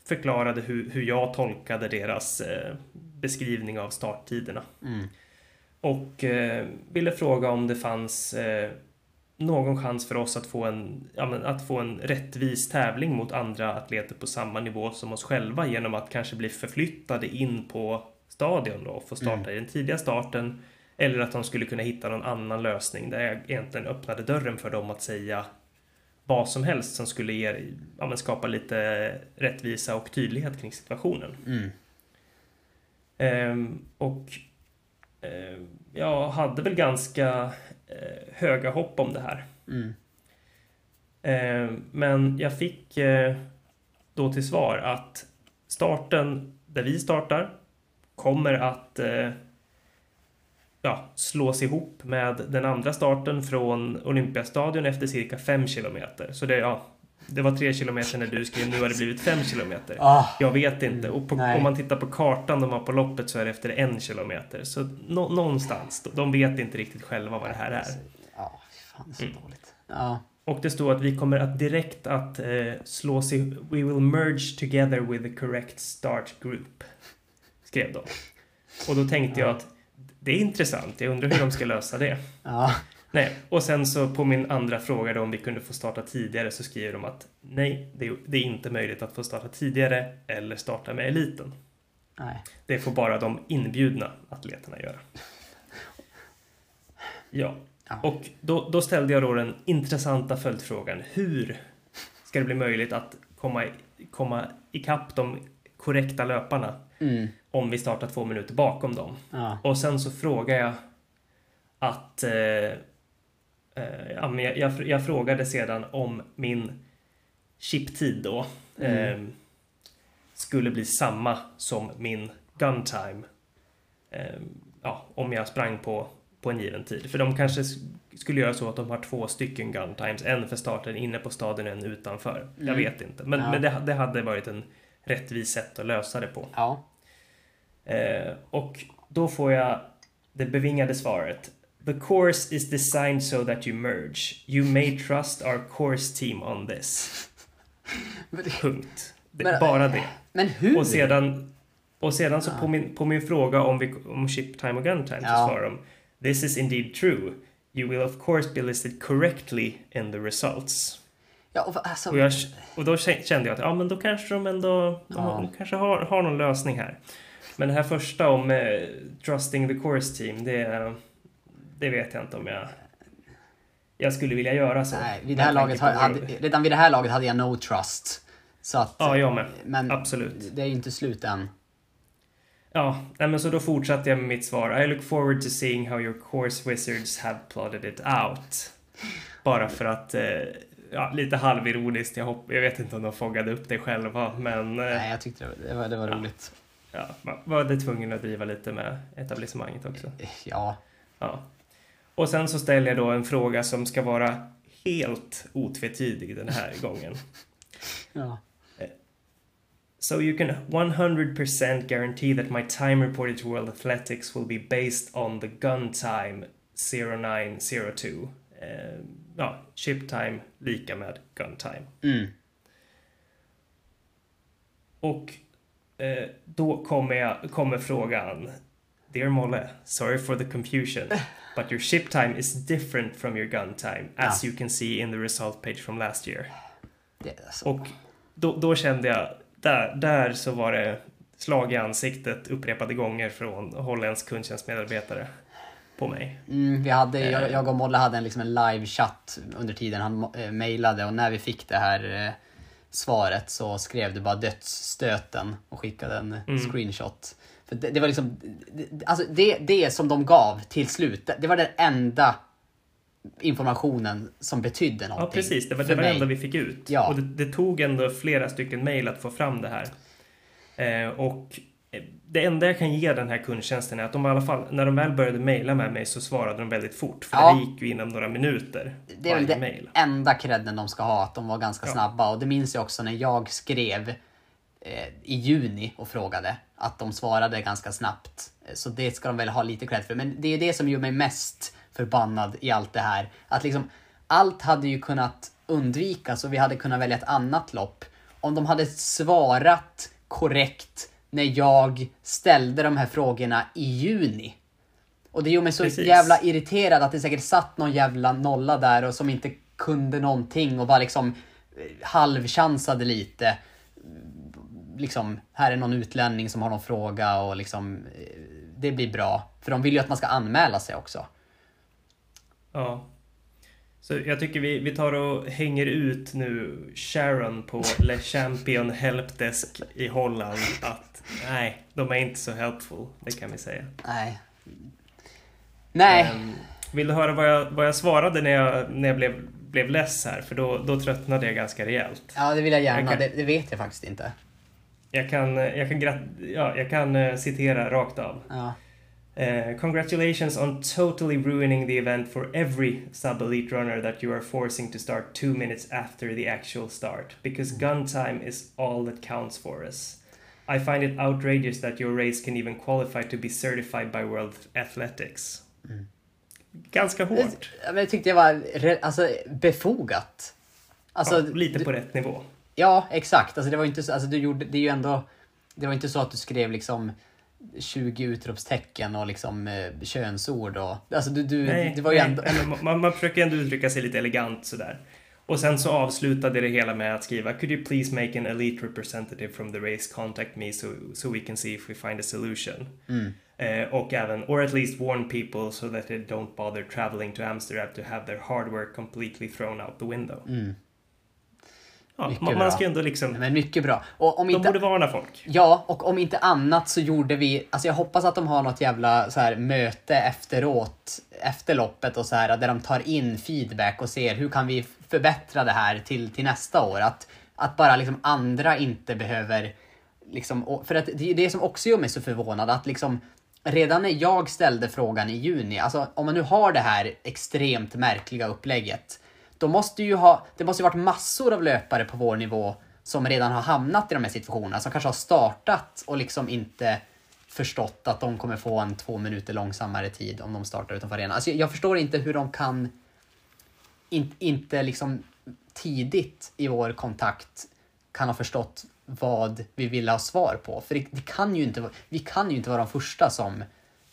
förklarade hur, hur jag tolkade deras eh, beskrivning av starttiderna. Mm. Och eh, ville fråga om det fanns eh, någon chans för oss att få, en, ja, att få en rättvis tävling mot andra atleter på samma nivå som oss själva genom att kanske bli förflyttade in på stadion då och få starta i den tidiga starten. Eller att de skulle kunna hitta någon annan lösning där jag egentligen öppnade dörren för dem att säga vad som helst som skulle ge, ja, skapa lite rättvisa och tydlighet kring situationen. Mm. Ehm, och ehm, jag hade väl ganska eh, höga hopp om det här. Mm. Ehm, men jag fick eh, då till svar att starten där vi startar kommer att eh, ja, slås ihop med den andra starten från Olympiastadion efter cirka 5 kilometer. Så det, ja, det var 3 kilometer när du skrev, nu har det blivit 5 kilometer. Ah, Jag vet inte. Och på, om man tittar på kartan de har på loppet så är det efter en kilometer. Så nå, någonstans. De vet inte riktigt själva vad det här är. Ja, fan det är så Mm. dåligt. Ja. Och det står att vi kommer att direkt att eh, slå sig... We will merge together with the correct start group. Skrev de. Och då tänkte jag att det är intressant. Jag undrar hur de ska lösa det. Ja. Nej, och sen så på min andra fråga då om vi kunde få starta tidigare så skriver de att nej, det är, det är inte möjligt att få starta tidigare eller starta med eliten. Nej. Det får bara de inbjudna atleterna göra. Ja, Ja. och då, då ställde jag då den intressanta följdfrågan. Hur ska det bli möjligt att komma, i- komma ikapp de korrekta löparna Mm. Om vi startar två minuter bakom dem? Ja. Och sen så frågar jag att... Eh, eh, jag, jag, jag frågade sedan om min chiptid då Mm. eh, skulle bli samma som min gun time. Eh, ja, om jag sprang på, på en given tid. För de kanske skulle göra så att de har två stycken gun times. En för starten inne på staden och en utanför. Jag Mm. vet inte. Men, Ja. men det, det hade varit en rättvis sätt att lösa det på. Ja. Eh, och då får jag det bevingade svaret. The course is designed so that you merge. You may trust our course team on this. Men, Punkt. Det, Men- bara det. men hur? Och sedan, och sedan så Ja. på, min, på min fråga om, vi, om ship time och gun time så Ja. svarar de This is indeed true. You will of course be listed correctly in the results. Ja, och, alltså, Och, jag, och då kä- kände jag att ja, men då kanske de ändå de, Ja. de kanske har, har någon lösning här. Men det här första om eh, trusting the course team, det, det vet jag inte om jag jag skulle vilja göra så. nej, vid det här laget hade, hade, redan vid det här laget hade jag no trust. Så att, Ja, jag med. Men Absolut. det är ju inte slut än. Ja, men så då fortsatte jag med mitt svar. I look forward to seeing how your course wizards have plotted it out. Bara för att, eh, ja, lite halvironiskt. Jag, hopp, jag vet inte om de fångade upp det själva, men eh, Nej, jag tyckte det var, det var, det var Ja. roligt. Ja, var det tvungen att driva lite med etablissemanget också. Ja. Ja. Och sen så ställer jag då en fråga som ska vara helt otvetydig den här gången. Ja. So you can 100% guarantee that my time reported to World Athletics will be based on the gun time 0902. Eh, ja, ship time lika med gun time. Mm. Och eh, då kommer, jag, kommer frågan. Dear Molle, sorry for the confusion. But your ship time is different from your gun time. As Ja. you can see in the result page from last year. Och då, då kände jag, där, där så var det slag i ansiktet upprepade gånger från holländsk kundtjänstmedarbetare på mig. mm, vi hade, Eh. jag, jag och Molle hade en, liksom en live-chatt under tiden han äh, mejlade och när vi fick det här eh, svaret så skrev du bara dödsstöten och skickade en Mm. screenshot. För det, det var liksom, det, alltså det, det som de gav till slut, det, det var den enda informationen som betydde Ja, någonting. precis. Det var det var enda vi fick ut. Ja. Och det, det tog ändå flera stycken mejl att få fram det här. Eh, och det enda jag kan ge den här kundtjänsten är att de i alla fall, när de väl började mejla med mig så svarade de väldigt fort. För Ja. det gick ju inom några minuter. Det är väl det mejl. enda credden de ska ha, att de var ganska Ja. snabba. Och det minns jag också när jag skrev eh, i juni och frågade, att de svarade ganska snabbt. Så det ska de väl ha lite cred för. Men det är det som gör mig mest förbannad i allt det här. Att liksom, allt hade ju kunnat undvikas och vi hade kunnat välja ett annat lopp. Om de hade svarat korrekt när jag ställde de här frågorna i juni. Och det gjorde mig så Precis. jävla irriterad att det säkert satt någon jävla nolla där och som inte kunde någonting och bara liksom eh, halvchansade lite. Liksom, här är någon utlänning som har någon fråga och liksom eh, det blir bra. För de vill ju att man ska anmäla sig också. Ja. Så jag tycker vi, vi tar och hänger ut nu Sharon på Le Champion Helpdesk i Holland att nej, de är inte så helpful. Det kan vi säga. Nej. Nej. Ehm, vill du höra vad jag, vad jag svarade när jag, när jag blev, blev less här? För då, då tröttnade jag ganska rejält. Ja, det vill jag gärna. Jag kan- Det, det vet jag faktiskt inte. Jag kan, jag kan, ja, jag kan eh, citera rakt av. Ja. Uh, congratulations on totally ruining the event for every sub-elite runner that you are forcing to start two minutes after the actual start, because gun time is all that counts for us. I find it outrageous that your race can even qualify to be certified by World Athletics. Ganska hårt. Men jag tyckte det var alltså, befogat. Alltså, ja, lite på rätt nivå. Ja, exakt. Alltså det var inte så, alltså du gjorde, det är ju ändå, det var inte så att du skrev liksom 20 utropstecken och liksom eh, könsord och, alltså du, du Nej, det var ju nej, ändå, men man, man försöker ändå uttrycka sig lite elegant sådär. Och sen så avslutade det hela med att skriva Could you please make an elite representative from the race contact me so, so we can see if we find a solution. mm, Eh, och även, or at least warn people so that they don't bother traveling to Amsterdam to have their hard work completely thrown out the window. mm. Ja, Mycket man, bra. ska ändå liksom, Men mycket bra. Och om de inte, borde varna folk. ja, och om inte annat så gjorde vi, alltså jag hoppas att de har något jävla så här möte efteråt, efter loppet och så här, där de tar in feedback och ser hur kan vi förbättra det här till, till nästa år. Att, att bara liksom andra inte behöver liksom, för att det är det som också gör mig så förvånad att liksom redan när jag ställde frågan i juni, alltså om man nu har det här extremt märkliga upplägget, då måste ju ha, det måste ju varit massor av löpare på vår nivå som redan har hamnat i de här situationerna, som kanske har startat och liksom inte förstått att de kommer få en två minuter långsammare tid om de startar utanför arenan. Alltså jag förstår inte hur de kan in, inte liksom tidigt i vår kontakt kan ha förstått vad vi vill ha svar på. För det, det kan ju inte, vi kan ju inte vara de första som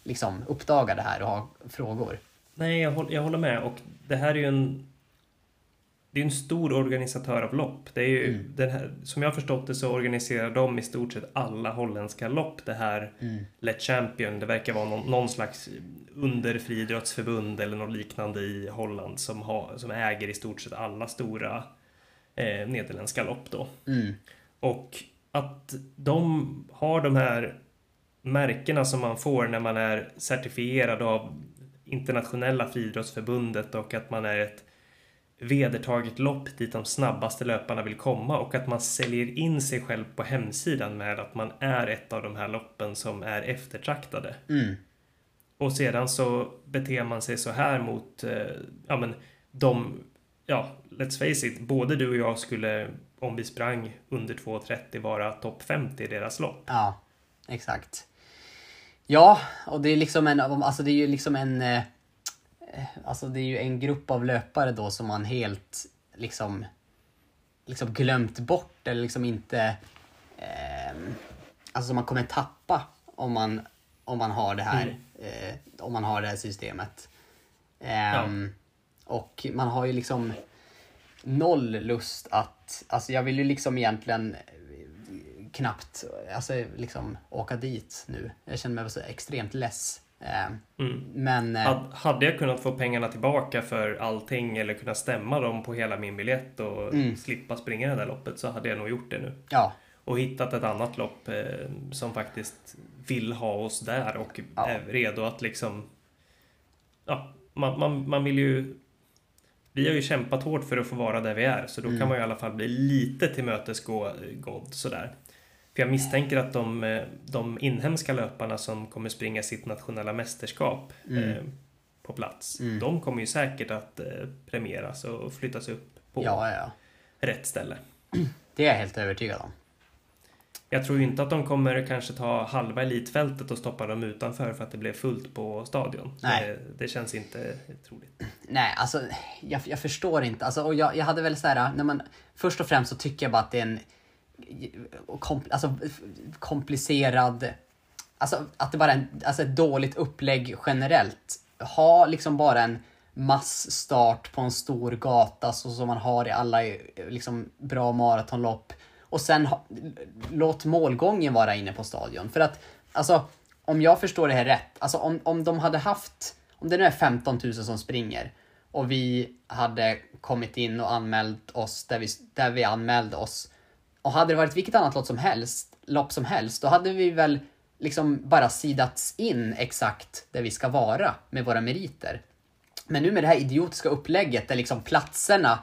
liksom uppdagar det här och har frågor. Nej, jag, håller, jag håller med. Och det här är ju en... Det är en stor organisatör av lopp. Det är ju, Mm. den här, som jag har förstått det så organiserar de i stort sett alla holländska lopp. Det här Mm. Let Champion, det verkar vara någon, någon slags underfriidrottsförbund eller något liknande i Holland som, har, som äger i stort sett alla stora eh, nederländska lopp då. Mm. Och att de har de här märkena som man får när man är certifierad av internationella friidrottsförbundet och att man är ett vedertaget lopp dit de snabbaste löparna vill komma och att man säljer in sig själv på hemsidan med att man är ett av de här loppen som är eftertraktade. Mm. och sedan så beter man sig så här mot, eh, ja men de, ja, let's face it, både du och jag skulle om vi sprang under 2.30 vara topp 50 i deras lopp. Ja, exakt. Ja, och det är liksom en, alltså det är ju liksom en, eh, alltså det är ju en grupp av löpare då som man helt liksom, liksom glömt bort eller liksom inte, eh, alltså som man kommer tappa om man, om man har det här, mm. eh, om man har det här systemet. Eh, ja. Och man har ju liksom noll lust att, alltså jag vill ju liksom egentligen knappt alltså, liksom, åka dit nu. Jag känner mig så extremt less. Eh, mm. Men... Eh, hade jag kunnat få pengarna tillbaka för allting eller kunna stämma dem på hela min biljett och mm. slippa springa det där loppet så hade jag nog gjort det nu. Ja. Och hittat ett annat lopp eh, som faktiskt vill ha oss där och ja. är redo att liksom... Ja, man, man, man vill ju vi har ju kämpat hårt för att få vara där vi är, så då mm. kan man i alla fall bli lite tillmötesgådd sådär. För jag misstänker att de, eh, de inhemska löparna som kommer springa sitt nationella mästerskap mm. eh, på plats, mm. de kommer ju säkert att eh, premieras och flyttas upp på ja, ja. rätt ställe. Det är jag helt övertygad om. Jag tror ju inte att de kommer kanske ta halva elitfältet och stoppa dem utanför för att det blev fullt på stadion. Nej. Det, det känns inte troligt. Nej, alltså jag, jag förstår inte. Alltså, och jag, jag hade väl så här, när man, först och främst så tycker jag bara att det är en kom, alltså, komplicerad, alltså att det bara är en, alltså ett dåligt upplägg generellt. Ha liksom bara en massstart på en stor gata så som man har i alla liksom, bra maratonlopp och sen ha, låt målgången vara inne på stadion. För att, alltså, om jag förstår det här rätt, alltså om, om de hade haft, om det nu är 15 000 som springer och vi hade kommit in och anmält oss där vi, där vi anmälde oss. Och hade det varit vilket annat lopp som helst, lopp som helst, då hade vi väl liksom bara sidats in exakt där vi ska vara med våra meriter. Men nu med det här idiotiska upplägget där liksom platserna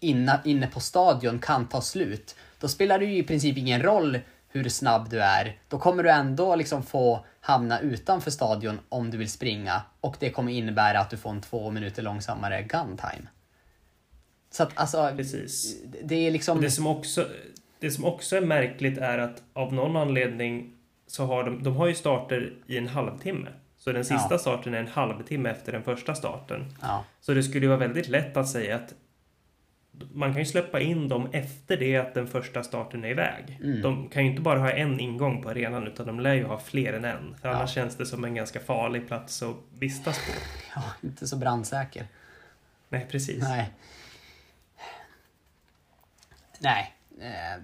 inne, inne på stadion kan ta slut, då spelar det ju i princip ingen roll hur snabb du är. Då kommer du ändå liksom få hamna utanför stadion om du vill springa och det kommer innebära att du får en två minuter långsammare gun time. Så att alltså, Precis. det är liksom... Det som, också, det som också är märkligt är att av någon anledning så har de, de har ju starter i en halvtimme. Så den sista ja. starten är en halvtimme efter den första starten. Ja. Så det skulle ju vara väldigt lätt att säga att man kan ju släppa in dem efter det att den första starten är iväg. Mm. De kan ju inte bara ha en ingång på arenan utan de lär ju ha fler än en. För ja. annars känns det som en ganska farlig plats att vistas på. Ja, inte så brandsäker. Nej, precis. Nej. Nej,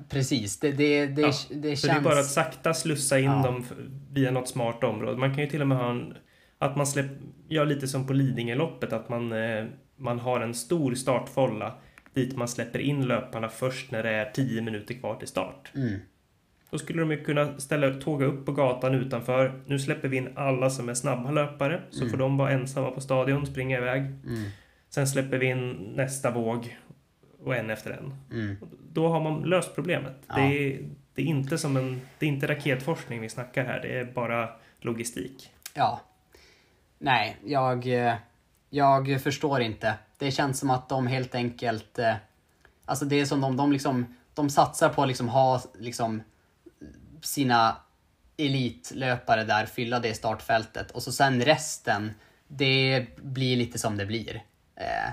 precis. Det, det, det, ja. det känns... Det är bara att sakta slussa in ja. dem via något smart område. Man kan ju till och med ha en... Att man släpper... Gör lite som på Lidingöloppet, att man, eh, man har en stor startfolla dit man släpper in löparna först när det är 10 minuter kvar till start. Mm. Då skulle de ju kunna ställa, tåga upp på gatan utanför. Nu släpper vi in alla som är snabba löpare, så mm. får de vara ensamma på stadion, springa iväg. Mm. Sen släpper vi in nästa våg och en efter en. Mm. Då har man löst problemet. Ja. Det, är, det, är, inte som en, det är inte raketforskning vi snackar här, det är bara logistik. Ja. Nej, jag, jag förstår inte det känns som att de helt enkelt... Eh, alltså det är som de, de liksom... De satsar på att liksom ha liksom sina elitlöpare där, fylla det startfältet och så sen resten, det blir lite som det blir. Eh,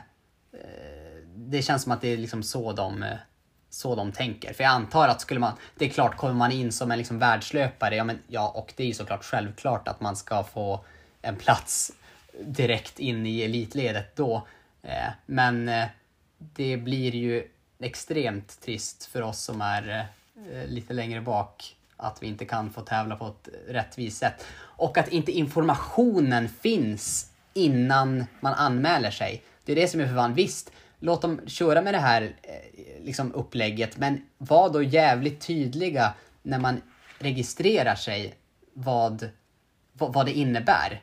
eh, det känns som att det är liksom så de, eh, så de tänker. För jag antar att skulle man, det är klart, kommer man in som en liksom världslöpare, ja, men, ja och det är ju såklart självklart att man ska få en plats direkt in i elitledet då. Eh, men eh, det blir ju extremt trist för oss som är eh, lite längre bak att vi inte kan få tävla på ett rättvist sätt. Och att inte informationen finns innan man anmäler sig. Det är det som är förvånande. Visst, låt dem köra med det här liksom upplägget, men var då jävligt tydliga när man registrerar sig vad, vad, det innebär.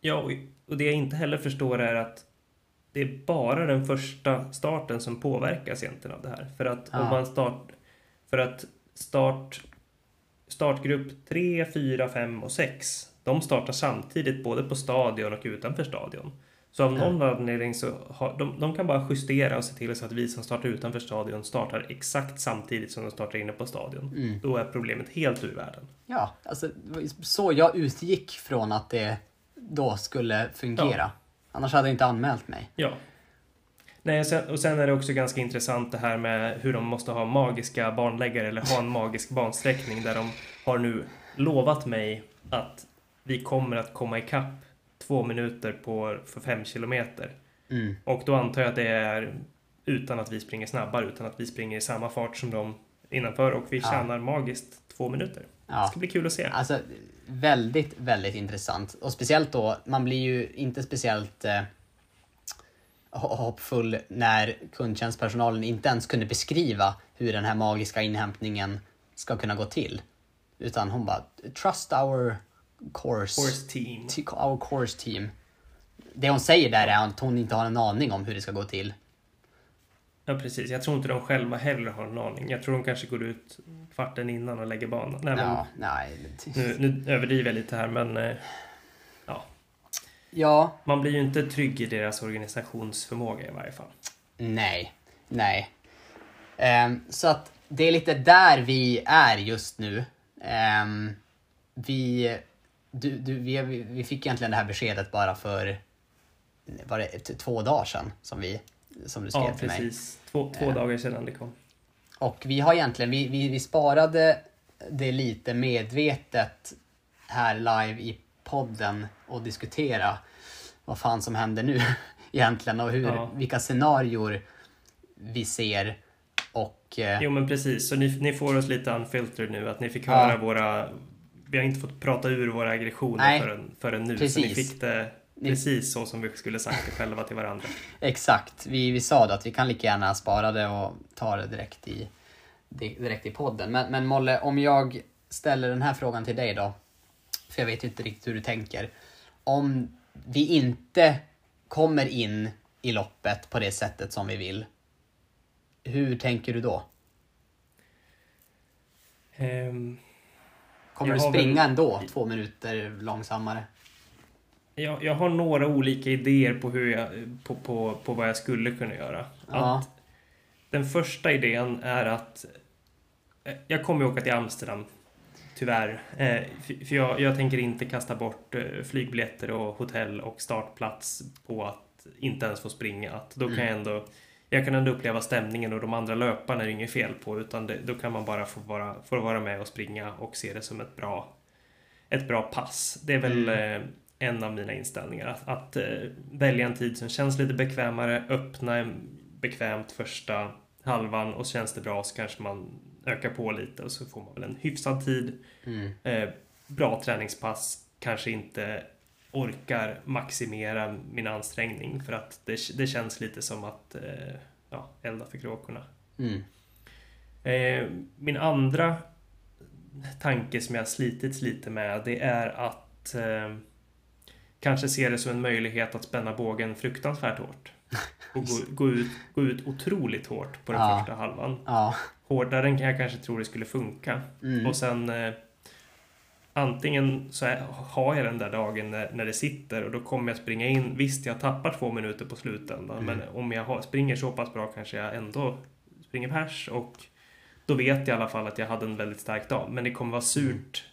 Ja, och det jag inte heller förstår är att det är bara den första starten som påverkas egentligen av det här. För att ja. om man start... För att start... Startgrupp 3, 4, 5 och 6 de startar samtidigt både på stadion och utanför stadion. Så av någon Ja. anledning så har de, de kan bara justera och se till så att vi som startar utanför stadion startar exakt samtidigt som de startar inne på stadion. Mm. Då är problemet helt ur världen. Ja, alltså så jag utgick från att det då skulle fungera. Annars hade jag inte anmält mig. Ja. Nej, och sen är det också ganska intressant det här med hur de måste ha magiska banläggare eller ha en magisk bansträckning där de har nu lovat mig att vi kommer att komma ikapp två minuter på, för fem kilometer. Mm. Och då antar jag att det är utan att vi springer snabbare, utan att vi springer i samma fart som de innanför och vi Ja. tjänar magiskt två minuter. Det Ja. ska bli kul att se. Alltså, väldigt, väldigt intressant. Och speciellt då, man blir ju inte speciellt eh, ho- hoppfull när kundtjänstpersonalen inte ens kunde beskriva hur den här magiska inhämtningen ska kunna gå till. Utan hon bara, trust our course, Horse team. our course team. Det hon säger där är att hon inte har en aning om hur det ska gå till. Ja, precis. Jag tror inte de själva heller har en aning. Jag tror de kanske går ut kvarten innan och lägger banan. Nej, men Ja, nej. Nu, nu överdriver jag lite här, men eh, Ja, man blir ju inte trygg i deras organisationsförmåga i varje fall. Nej, nej. Ehm, så att det är lite där vi är just nu. Ehm, vi, du, du, vi, vi fick egentligen det här beskedet bara för var det två dagar sedan som, vi, som du skrev Ja, till mig. precis. Två, två Eh. dagar sedan det kom. Och vi har egentligen, vi, vi, vi sparade det lite medvetet här live i podden och diskutera vad fan som händer nu egentligen och hur, Ja. vilka scenarior vi ser och eh, Jo, men precis. Så ni, ni får oss lite unfiltered nu. Att ni fick Ja. höra våra... Vi har inte fått prata ur våra aggressioner Nej. förrän, förrän nu. Så ni Precis. fick det precis så som vi skulle sagt det själva till varandra. exakt, vi, vi sa då att vi kan lika gärna spara det och ta det direkt i, di- direkt i podden. Men, men Molle, om jag ställer den här frågan till dig då, för jag vet inte riktigt hur du tänker. Om vi inte kommer in i loppet på det sättet som vi vill, hur tänker du då? Ehm, Kommer Jag du springa väl- ändå två minuter långsammare? jag, jag har några olika idéer på, hur jag, på, på, på vad jag skulle kunna göra. Ja. Att den första idén är att eh, jag kommer åka till Amsterdam, tyvärr. Eh, för för jag, jag tänker inte kasta bort eh, flygbiljetter och hotell och startplats på att inte ens få springa. Att då kan Mm. jag ändå jag kan ändå uppleva stämningen och de andra löparna är det inget fel på utan det, då kan man bara få vara, få vara med och springa och se det som ett bra, ett bra pass. Det är väl Mm. eh, en av mina inställningar. Att, att eh, välja en tid som känns lite bekvämare, öppna en bekvämt första halvan och känns det bra så kanske man ökar på lite och så får man väl en hyfsad tid. Mm. Eh, bra träningspass, kanske inte orkar maximera min ansträngning för att det, det känns lite som att eh, ja, elda för kråkorna. Mm. Eh, min andra tanke som jag slitits lite med det är att eh, kanske se det som en möjlighet att spänna bågen fruktansvärt hårt. Och gå, gå, ut, gå ut otroligt hårt på den Ja. första halvan. Ja. Hårdare än jag kanske tror det skulle funka. Mm. Och sen eh, antingen så har jag den där dagen när, när det sitter och då kommer jag springa in. Visst, jag tappar två minuter på slutändan, Mm. men om jag har, springer så pass bra kanske jag ändå springer pers och då vet jag i alla fall att jag hade en väldigt stark dag. Men det kommer vara surt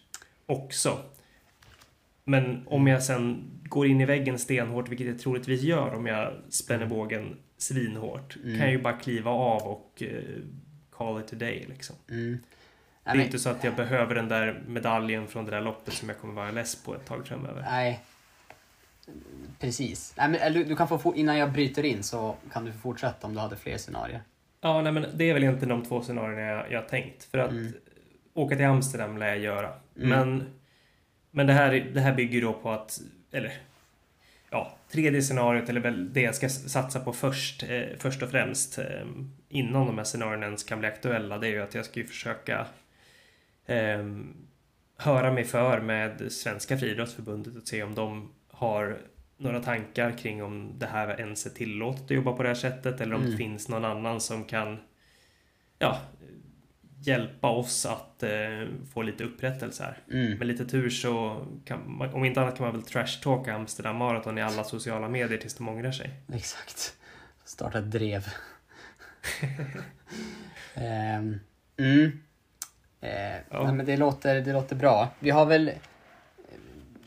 också. Men om jag sen går in i väggen stenhårt, vilket jag troligtvis gör om jag spänner bågen svinhårt, Mm. kan jag ju bara kliva av och eh, call it a day liksom. Mm. Det är inte så att jag behöver den där medaljen från det där loppet som jag kommer vara less på ett tag framöver. Nej. Precis. Nej, men, eller, du kan få, innan jag bryter in så kan du fortsätta om du hade fler scenarier. Ja, nej, men det är väl egentligen de två scenarierna jag, jag tänkt. För att Mm. åka till Amsterdam lär jag göra. Mm. Men, men det, här, det här bygger då på att, eller ja, tredje scenariot, eller väl det jag ska satsa på först, eh, först och främst, eh, innan de här scenarierna ens kan bli aktuella, det är ju att jag ska ju försöka eh, höra mig för med Svenska Friidrottsförbundet och se om de har några tankar kring om det här ens är tillåtet att jobba på det här sättet eller om Mm. det finns någon annan som kan ja, hjälpa oss att eh, få lite upprättelse här. Mm. Med lite tur så, kan man, om inte annat kan man väl trash-talka Amsterdam Marathon i alla sociala medier tills de ångrar sig. Exakt. Starta ett drev. Ehm, mm. Eh, Ja. nej, men det, låter, det låter bra. Vi har väl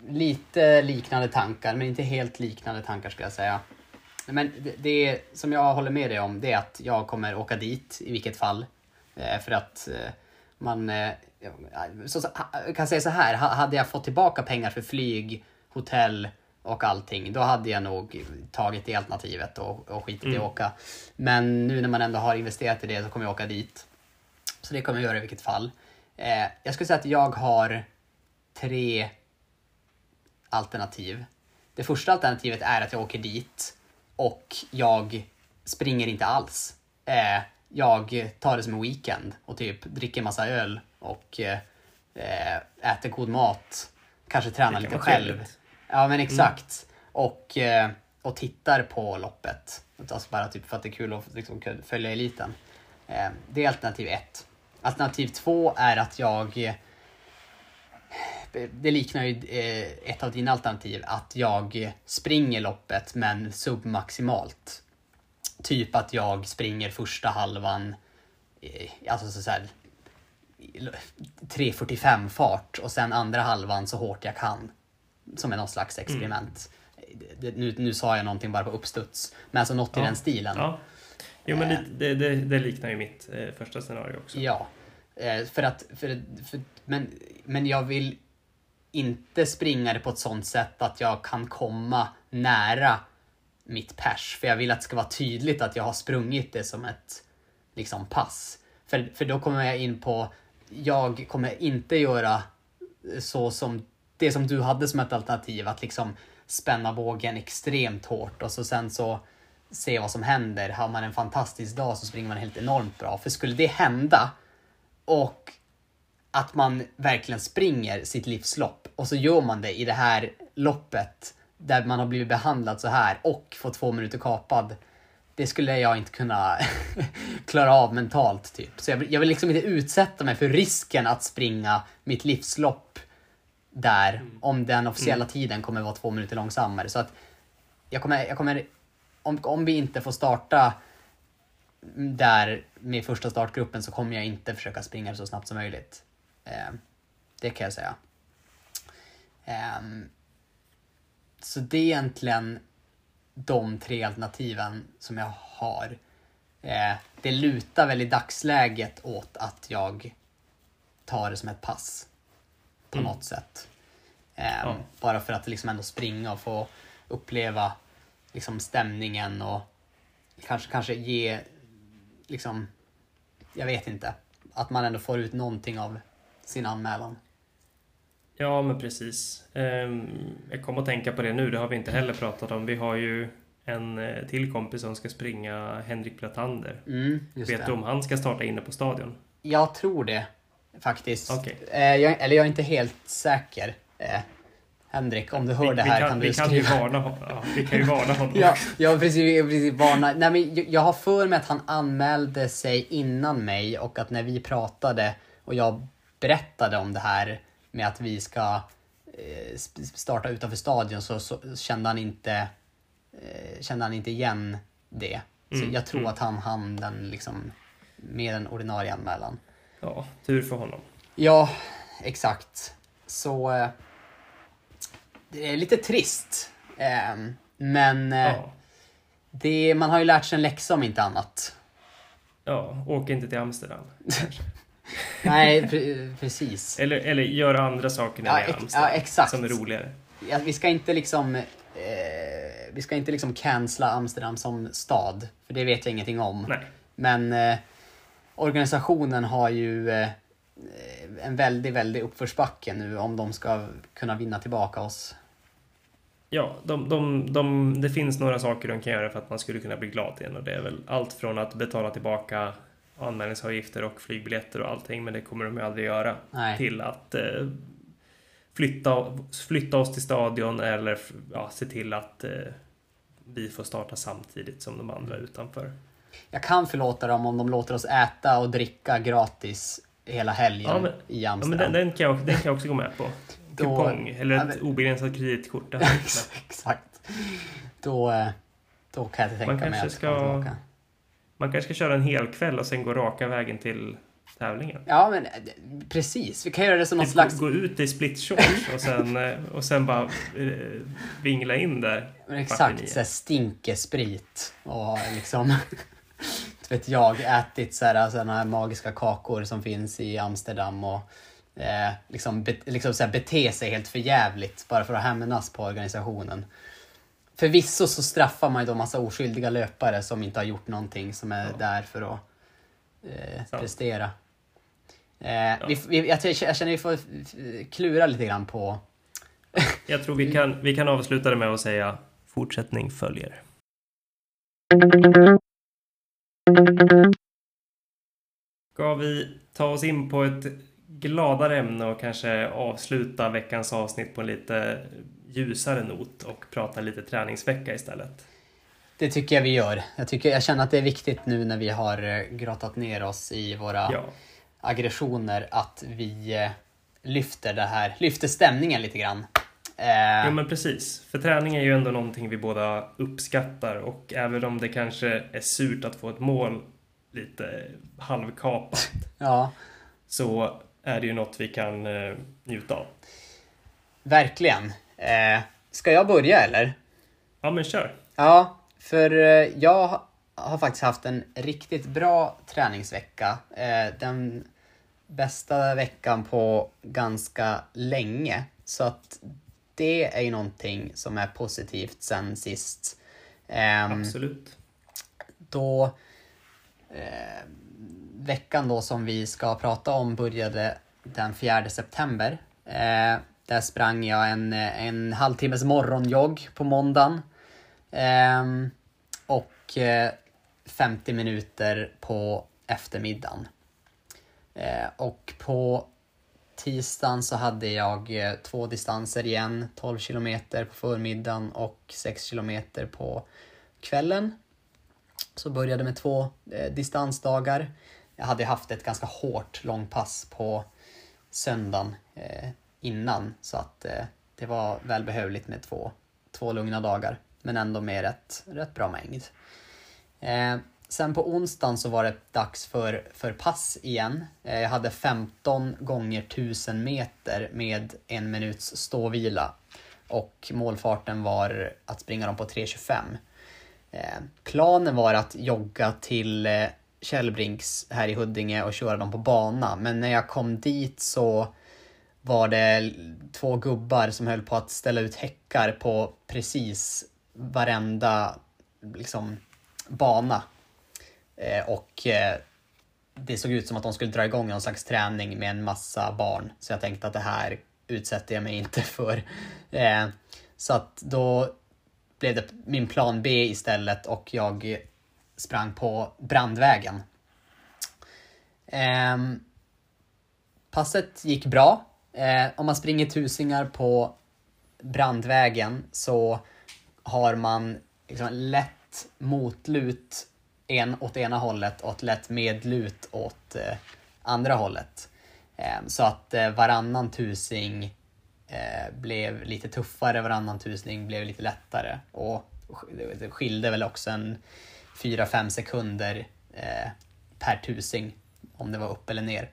lite liknande tankar, men inte helt liknande tankar skulle jag säga. Men det, det som jag håller med dig om, det är att jag kommer åka dit i vilket fall. Eh, för att eh, man... Eh, så, kan säga så här, ha- hade jag fått tillbaka pengar för flyg, hotell och allting, då hade jag nog tagit det alternativet och, och skitit i att Mm. åka. Men nu när man ändå har investerat i det så kommer jag åka dit. Så det kommer jag göra i vilket fall. Eh, jag skulle säga att jag har tre alternativ. Det första alternativet är att jag åker dit och jag springer inte alls. Eh, jag tar det som en weekend och typ dricker massa öl och eh, eh, äter god mat. Kanske tränar lite själv. trevligt. Ja men exakt. Och, eh, och tittar på loppet. Alltså bara typ för att det är kul att liksom, följa eliten. Eh, det är alternativ ett. Alternativ två är att jag det liknar ju eh, ett av dina alternativ, att jag springer loppet men submaximalt. Typ att jag springer första halvan, eh, alltså så här, 3.45 fart och sen andra halvan så hårt jag kan. Som är någon slags experiment. Det, nu, nu sa jag någonting bara på uppstuds, men alltså något i Ja. den stilen. Ja. Jo, men Eh. lite, det, det, det liknar ju mitt eh, första scenario också. Ja. Eh, för att, för, för, men, men jag vill inte springa det på ett sånt sätt att jag kan komma nära mitt pers. För jag vill att det ska vara tydligt att jag har sprungit det som ett liksom pass. För, för då kommer jag in på, jag kommer inte göra så som det som du hade som ett alternativ, att liksom spänna bågen extremt hårt och så sen så se vad som händer. Har man en fantastisk dag så springer man helt enormt bra. För skulle det hända och att man verkligen springer sitt livslopp och så gör man det i det här loppet där man har blivit behandlad så här och fått två minuter kapad. Det skulle jag inte kunna klara av mentalt typ. Så jag vill, jag vill liksom inte utsätta mig för risken att springa mitt livslopp där om den officiella tiden kommer vara två minuter långsammare. Så att jag kommer, jag kommer om, om vi inte får starta där med första startgruppen så kommer jag inte försöka springa så snabbt som möjligt. Eh, det kan jag säga. Ehm, så det är egentligen de tre alternativen som jag har. Eh, det lutar väl i dagsläget åt att jag tar det som ett pass. På Mm. något sätt. Ehm, Ja. Bara för att liksom ändå springa och få uppleva liksom stämningen och kanske, kanske ge liksom, jag vet inte, att man ändå får ut någonting av sin anmälan. Ja, men precis. Ehm, jag kom att tänka på det nu, det har vi inte heller pratat om. Vi har ju en eh, till kompis som ska springa Henrik Platander. Mm, Vet du om han ska starta inne på stadion? Jag tror det faktiskt. Okej. Eh, jag, eller jag är inte helt säker. Henrik, om du hör vi, det vi här kan, kan, vi du kan ju skriva. varna. Ja, vi kan ju varna honom. Ja, jag precis, precis varnat. Nej, men jag, har för mig att han anmälde sig innan mig och att när vi pratade och jag berättade om det här med att vi ska eh, starta utanför stadion så, så kände han inte eh, kände han inte igen det. Så Mm, jag tror mm. att han hann den liksom med den ordinarie anmälan. Ja, tur för honom. Ja, exakt. Så eh, det är lite trist. Eh, men eh, Ja. det, man har ju lärt sig en läxa om inte annat. ja, åk inte till Amsterdam. Nej, pre- precis. Eller, eller gör andra saker när Ja, är Amsterdam. ja, exakt. Som är roligare. Ja, vi ska inte liksom eh, vi ska inte liksom cancella Amsterdam som stad, för det vet jag ingenting om. Nej. Men eh, organisationen har ju eh, en väldigt, väldigt uppförsbacke nu om de ska kunna vinna tillbaka oss. Ja, de, de, de, det finns några saker de kan göra för att man skulle kunna bli glad igen och det är väl allt från att betala tillbaka anmälningsavgifter och flygbiljetter och allting, men det kommer de ju aldrig göra. Nej. Till att eh, flytta, flytta oss till stadion eller ja, se till att eh, vi får starta samtidigt som de andra utanför. Jag kan förlåta dem om de låter oss äta och dricka gratis hela helgen Ja, men- i Ja, men Amsterdam. den, den, kan jag, den kan jag också gå med på. Kupong, eller Ja, ett men- obegränsat kreditkort. det. Exakt. Då, eh, då kan jag tänka Man mig att ska- tillbaka. Man kanske ska köra en hel kväll och sen gå raka vägen till tävlingen. Ja, men eh, precis. Vi kan göra det som någon Typ slags... Gå ut i split shorts och sen, eh, och sen bara eh, vingla in där. Men exakt, så här stinkesprit och liksom... inte vet jag, ätit så här, såna här magiska kakor som finns i Amsterdam och eh, liksom, be, liksom så här, bete sig helt förjävligt bara för att hämnas på organisationen. Förvisso så straffar man ju då massa oskyldiga löpare som inte har gjort någonting som är Ja. där för att eh, prestera. Eh, vi, vi, jag, jag känner vi får klura lite grann på Jag tror vi kan, vi kan avsluta det med att säga fortsättning följer. Ska vi ta oss in på ett gladare ämne och kanske avsluta veckans avsnitt på en lite ljusare not och prata lite träningsvecka istället? Det tycker jag vi gör. Jag, tycker, jag känner att det är viktigt nu när vi har eh, grottat ner oss i våra Ja, aggressioner att vi eh, lyfter det här, lyfter stämningen lite grann. Eh, ja men precis. För träning är ju ändå någonting vi båda uppskattar och även om det kanske är surt att få ett mål lite halvkapat ja, så är det ju något vi kan eh, njuta av. verkligen. Eh, ska jag börja eller? Ja, men kör. Ja, för eh, jag har faktiskt haft en riktigt bra träningsvecka. Eh, Den bästa veckan på ganska länge. Så att det är ju någonting som är positivt sen sist. Ehm, Absolut. då eh, veckan då som vi ska prata om började den 4 september. Eh, där sprang jag en, en halvtimmes morgonjogg på måndagen. Eh, och eh, 50 minuter på eftermiddagen. Eh, och på tisdagen så hade jag eh, två distanser igen. 12 kilometer på förmiddagen och 6 kilometer på kvällen. Så började med två eh, distansdagar. Jag hade haft ett ganska hårt långpass på söndagen eh, innan så att eh, det var välbehövligt med två, två lugna dagar. Men ändå med rätt, rätt bra mängd. Eh, sen på onsdagen så var det dags för, för pass igen. Eh, jag hade 15 gånger 1000 meter med en minuts ståvila. Och målfarten var att springa dem på 3.25. Eh, planen var att jogga till eh, Källbrinks här i Huddinge och köra dem på bana. Men när jag kom dit så var det två gubbar som höll på att ställa ut häckar på precis varenda liksom, bana. Eh, och eh, det såg ut som att de skulle dra igång någon slags träning med en massa barn. Så jag tänkte att det här utsätter jag mig inte för. Eh, så att då blev det min plan B istället och jag sprang på Brandvägen. Eh, passet gick bra. Eh, om man springer tusingar på Brandvägen så har man liksom lätt motlut en, åt ena hållet och ett lätt medlut åt eh, andra hållet. Eh, så att eh, varannan tusing eh, blev lite tuffare, varannan tusning blev lite lättare. Och det skilde väl också en 4-5 sekunder eh, per tusing om det var upp eller ner.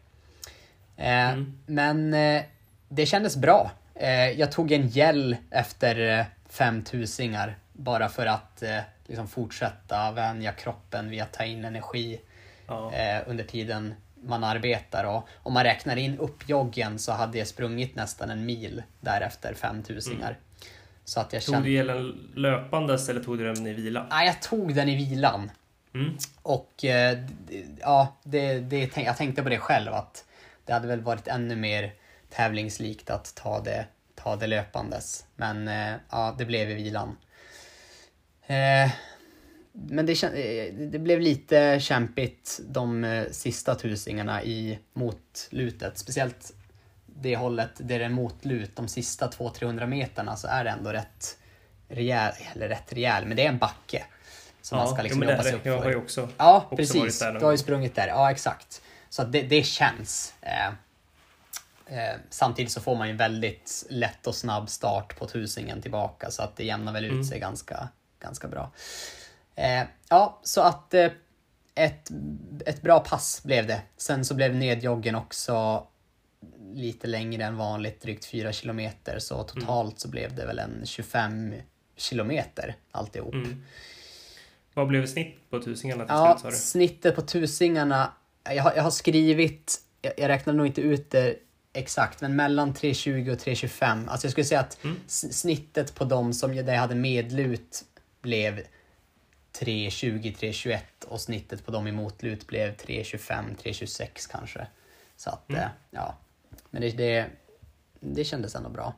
Eh, Mm. Men eh, det kändes bra. Eh, jag tog en gel efter eh, fem tusingar bara för att eh, liksom fortsätta vänja kroppen vid att ta in energi Ja. under tiden man arbetar. Och om man räknar in uppjoggen så hade jag sprungit nästan en mil därefter fem tusingar. Så att jag Tog kände... du gelen löpandes eller tog du den i vila? Nej, jag tog den i vilan. Mm. Och eh, ja, det, det, jag tänkte på det själv att det hade väl varit ännu mer tävlingslikt att ta det, ta det löpandes. Men eh, ja, det blev i vilan. Eh, men det, det blev lite kämpigt de sista tusingarna i motlutet. Speciellt det hållet där det är motlut, de sista 200-300 meterna så är det ändå rätt rejäl, eller rätt rejäl, men det är en backe. Som man ska liksom jo, jobba sig upp Jag för. har ju också Ja, också precis. varit där Du har ju sprungit där. Ja, exakt. så det, det känns. Eh, eh, samtidigt så får man ju väldigt lätt och snabb start på tusingen tillbaka så att det jämnar väl ut Mm. sig ganska, ganska bra. Eh, ja, så att eh, ett, ett bra pass blev det. Sen så blev nedjoggen också lite längre än vanligt, drygt 4 kilometer. Så totalt så blev det väl en 25 kilometer alltihop. Mm. Vad blev snitt på tusingarna till Ja, slut snittet på tusingarna. Jag har, jag har skrivit, jag, jag räknar nog inte ut det exakt, men mellan 3.20 och 3.25. Alltså jag skulle säga att Mm. snittet på de som jag- där jag hade medlut blev 3.20, 3.21 och snittet på dem i motlut blev 3.25, 3.26 kanske. Så att, Mm. eh, ja. Men det, det, det kändes ändå bra.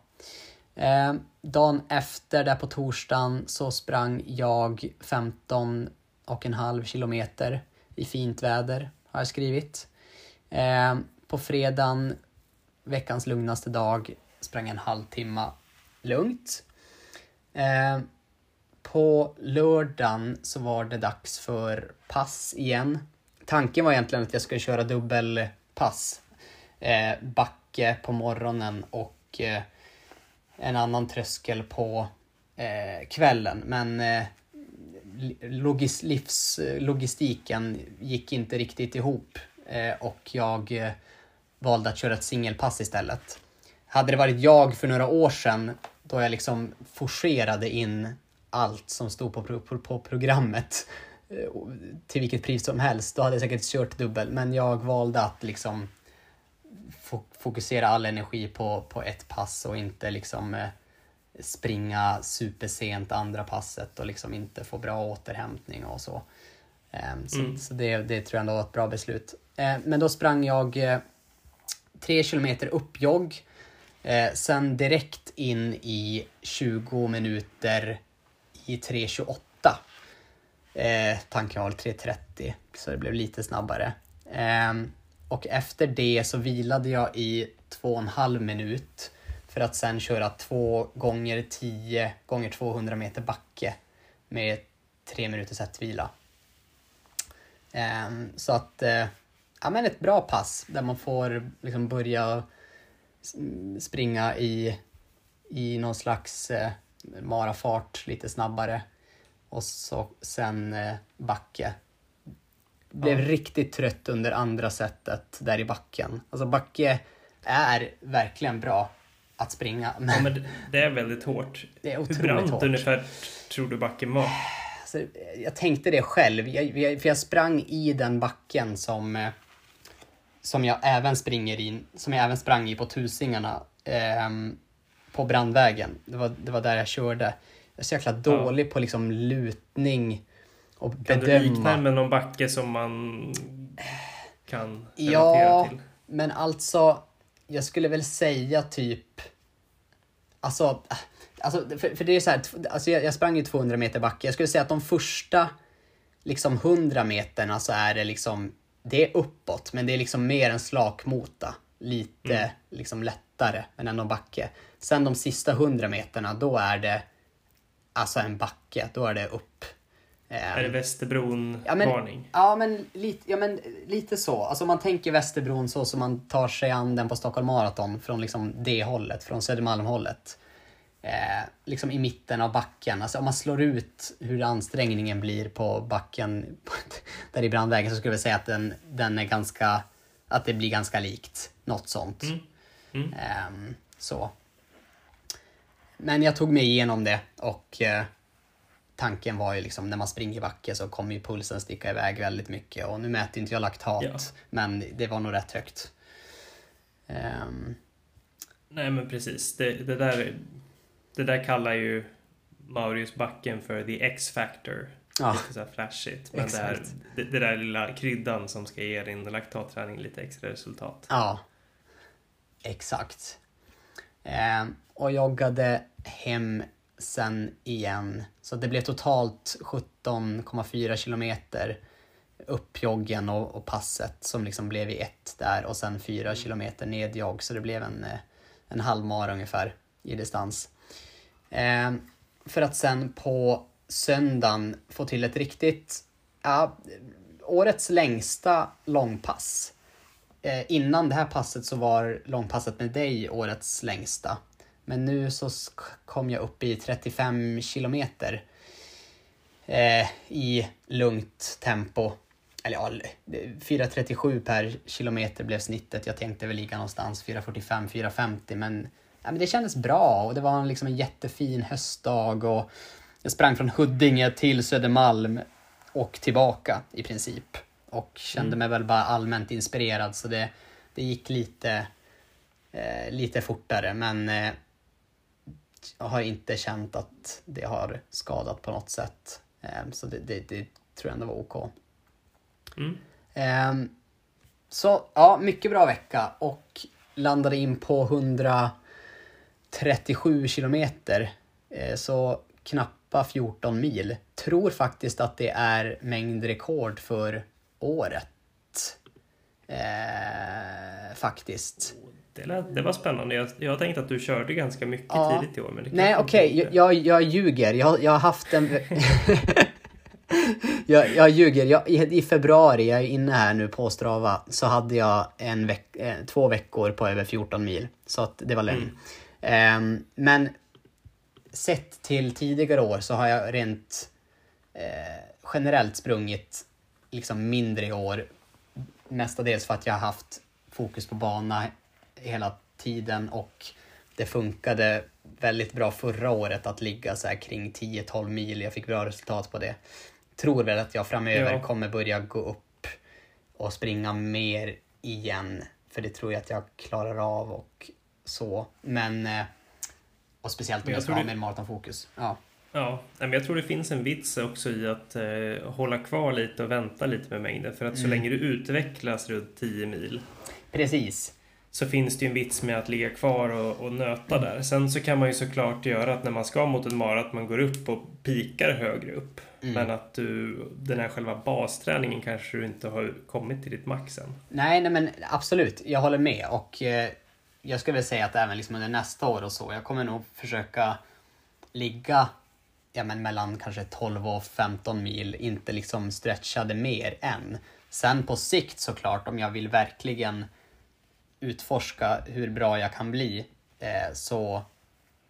Eh, dagen efter, där på torsdagen, så sprang jag 15 och en halv kilometer i fint väder, har jag skrivit. Eh, på fredagen, veckans lugnaste dag, sprang en halvtimme lugnt. Eh, på lördagen så var det dags för pass igen. Tanken var egentligen att jag skulle köra dubbelpass. Eh, backe på morgonen och eh, en annan tröskel på eh, kvällen. Men eh, logis, livs, logistiken gick inte riktigt ihop och jag valde att köra ett singelpass istället. Hade det varit jag för några år sedan då jag liksom forcerade in allt som stod på, på, på programmet till vilket pris som helst, då hade jag säkert kört dubbel. Men jag valde att liksom fokusera all energi på, på ett pass och inte liksom eh, springa supersent andra passet och liksom inte få bra återhämtning och så. Ehm, så Mm. så det, det tror jag ändå var ett bra beslut. Eh, men då sprang jag eh, tre kilometer uppjogg. Eh, sen direkt in i 20 minuter i 3.28. Eh, tanken var väl 3.30, så det blev lite snabbare. Ehm, och efter det så vilade jag i två och en halv minut för att sen köra två gånger 10 gånger 200 meter backe med tre minuters sättvila. Ehm, så att, eh, ja men ett bra pass där man får liksom börja springa i, i någon slags eh, marafart lite snabbare och så sen eh, backe. Blev Ja. riktigt trött under andra sättet där i backen. Alltså backe är verkligen bra att springa men, Ja, men det- är väldigt hårt. det är Hur otroligt brant hårt. ungefär tror du backen var? Alltså, jag tänkte det själv, jag, jag, för jag sprang i den backen som, eh, som jag även springer in, som jag även sprang i på Tusingarna ehm, på Brandvägen. Det var, det var där jag körde. Jag är så jäkla dålig på liksom lutning och Kan du likna bedöma. med någon backe som man kan relatera Ja, till? men alltså, jag skulle väl säga typ... Alltså, alltså för, för det är så här, alltså jag, jag sprang ju 200 meter backe. Jag skulle säga att de första liksom 100 meterna så är det liksom, det är uppåt, men det är liksom mer en slakmota. Lite Mm. liksom lättare, men ändå backe. Sen de sista 100 meterna, då är det alltså en backe, då är det upp. Är det Ja, men- Västerbron-varning? Ja men, lite, ja, men lite så. Alltså om man tänker Västerbron så som man tar sig an den på Stockholm Marathon från liksom det hållet, från Södermalmhållet. Eh, liksom i mitten av backen. Alltså om man slår ut hur ansträngningen blir på backen där i Brandvägen så skulle jag säga att den, den är ganska, att det blir ganska likt. Något sånt. Mm. Mm. Ehm, så. Men jag tog mig igenom det och eh, tanken var ju liksom när man springer i backe så kommer ju pulsen sticka iväg väldigt mycket och nu mäter inte jag laktat Ja. men det var nog rätt högt. Ehm, Nej men precis. Det, det, där, det där kallar ju Maurius backen för the X-factor. ja, Lite så här flashigt. Men det, här, det, det där lilla kryddan som ska ge din laktatträning lite extra resultat. ja, exakt. Ehm, och joggade hem sen igen. Så det blev totalt 17,4 kilometer upp joggen och, och passet som liksom blev i ett där och sen 4 kilometer nedjogg så det blev en, eh, en halvmara ungefär i distans. Ehm, för att sen på söndagen få till ett riktigt, ja, årets längsta långpass. eh, innan det här passet så var långpasset med dig årets längsta. Men nu så kom jag upp i 35 kilometer eh, i lugnt tempo. Eller ja, 4.37 per kilometer blev snittet. Jag tänkte väl ligga någonstans 4.45, 4.50 men, ja, men det kändes bra och det var liksom en jättefin höstdag och jag sprang från Huddinge till Södermalm och tillbaka i princip. Och kände mm. mig väl bara allmänt inspirerad så det, det gick lite, eh, lite fortare men eh, har inte känt att det har skadat på något sätt. Eh, så det, det, det, tror jag ändå var OK. Mm. Eh, så ja, mycket bra vecka och landade in på 137 kilometer. Eh, så knappa 14 mil. Tror faktiskt att det är mängdrekord för året. Eh, faktiskt. Det, lät, det var spännande. Jag, jag tänkte att du körde ganska mycket ja. tidigt i år. Men Nej, okej. Okay. Jag, jag ljuger. Jag, jag har haft en... jag, jag ljuger. Jag, i, februari, jag är inne här nu på Strava, så hade jag en veck, eh, två veckor på över 14 mil. Så att det var lögn. Mm. Eh, men sett till tidigare år så har jag rent eh, generellt sprungit liksom mindre i år. Mestadels för att jag har haft fokus på bana hela tiden och det funkade väldigt bra förra året att ligga så kring 10-12 mil. Jag fick bra resultat på det. Tror väl att jag framöver ja. kommer börja gå upp och springa mer igen. För det tror jag att jag klarar av och så. Men eh, och speciellt om jag, jag ska ha mer maratonfokus. Ja. Ja, men jag tror det finns en vits också i att eh, hålla kvar lite och vänta lite med mängden. För att så mm. länge du utvecklas runt 10 mil Precis. Så finns det ju en vits med att ligga kvar och, och nöta mm. där. Sen så kan man ju såklart göra att när man ska mot en mara att man går upp och pikar högre upp. Mm. Men att du, den här själva basträningen kanske du inte har kommit till ditt max än. Nej, nej men absolut. Jag håller med. Och eh, jag skulle väl säga att även liksom under nästa år och så, jag kommer nog försöka ligga ja, men mellan kanske 12 och 15 mil, inte liksom stretchade mer än. Sen på sikt såklart, om jag vill verkligen utforska hur bra jag kan bli, eh, så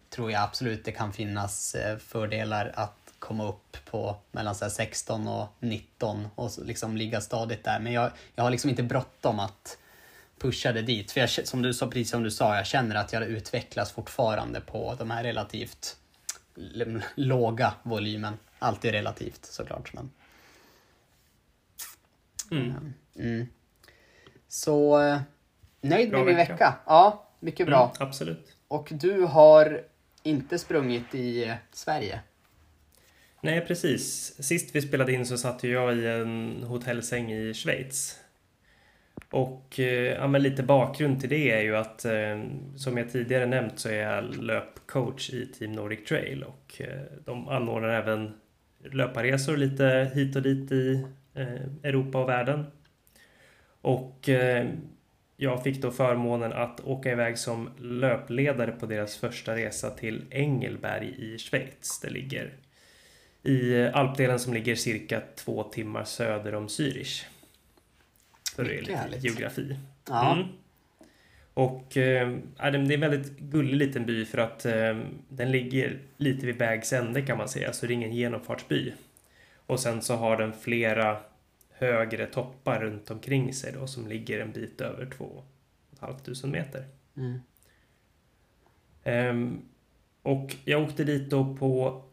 tror jag absolut det kan finnas eh, fördelar att komma upp på mellan så 16 och 19 och liksom ligga stadigt där. Men jag, jag har liksom inte bråttom att pusha det dit. För jag, som du sa, precis som du sa, jag känner att jag utvecklas fortfarande på de här relativt låga volymen. Alltid relativt såklart. Men... Mm. Mm. Så eh, nöjd bra med min vecka. vecka. Ja, mycket bra. Mm, absolut. Och du har inte sprungit i Sverige? Nej, precis. Sist vi spelade in så satt jag i en hotellsäng i Schweiz. Och eh, ja, men lite bakgrund till det är ju att eh, som jag tidigare nämnt så är jag löpcoach i Team Nordic Trail och eh, de anordnar även löparresor lite hit och dit i Europa och världen. Och jag fick då förmånen att åka iväg som löpledare på deras första resa till Engelberg i Schweiz. Det ligger i alpdelen som ligger cirka två timmar söder om Zürich. Så det är lite härligt. geografi. Ja. Mm. Och äh, det är en väldigt gullig liten by för att äh, den ligger lite vid vägs ände kan man säga, så det är ingen genomfartsby. Och sen så har den flera högre toppar runt omkring sig då som ligger en bit över 2 500 meter. Mm. Um, och jag åkte dit då på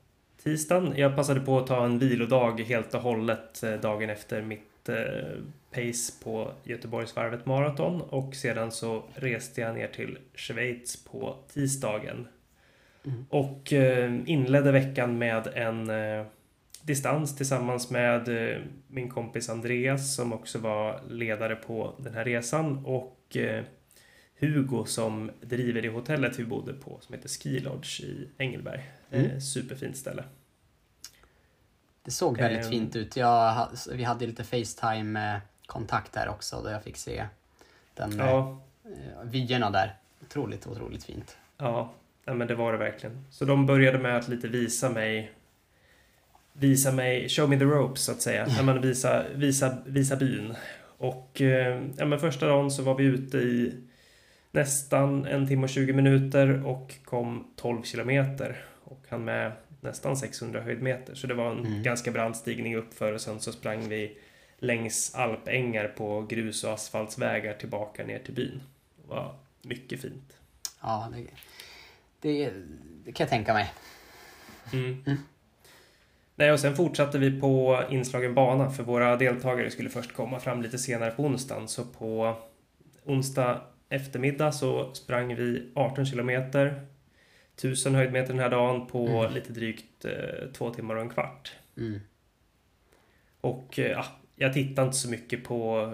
tisdagen. Jag passade på att ta en vilodag helt och hållet eh, dagen efter mitt eh, pace på Göteborgsvarvet Marathon och sedan så reste jag ner till Schweiz på tisdagen. Mm. Och eh, inledde veckan med en eh, distans tillsammans med eh, min kompis Andreas som också var ledare på den här resan och eh, Hugo som driver det hotellet vi bodde på som heter Ski Lodge i Engelberg. Mm. superfint ställe. Det såg väldigt um, fint ut. Jag, vi hade lite Facetime kontakt där också där jag fick se den ja. eh, vyerna där. Otroligt, otroligt fint. Ja, men det var det verkligen. Så de började med att lite visa mig visa mig, show me the ropes så att säga. När man visa, visa, visa byn. Och eh, ja, men första dagen så var vi ute i nästan en timme och 20 minuter och kom 12 kilometer och han med nästan 600 höjdmeter. Så det var en mm. ganska brant stigning uppför och sen så sprang vi längs alpängar på grus och asfaltsvägar tillbaka ner till byn. Det var mycket fint. Ja, det, det, det kan jag tänka mig. Mm. Mm. Nej, och sen fortsatte vi på inslagen bana för våra deltagare skulle först komma fram lite senare på onsdagen. Så på onsdag eftermiddag så sprang vi 18 kilometer 1000 höjdmeter den här dagen på mm. lite drygt eh, två timmar och en kvart. Mm. Och eh, ja, jag tittar inte så mycket på...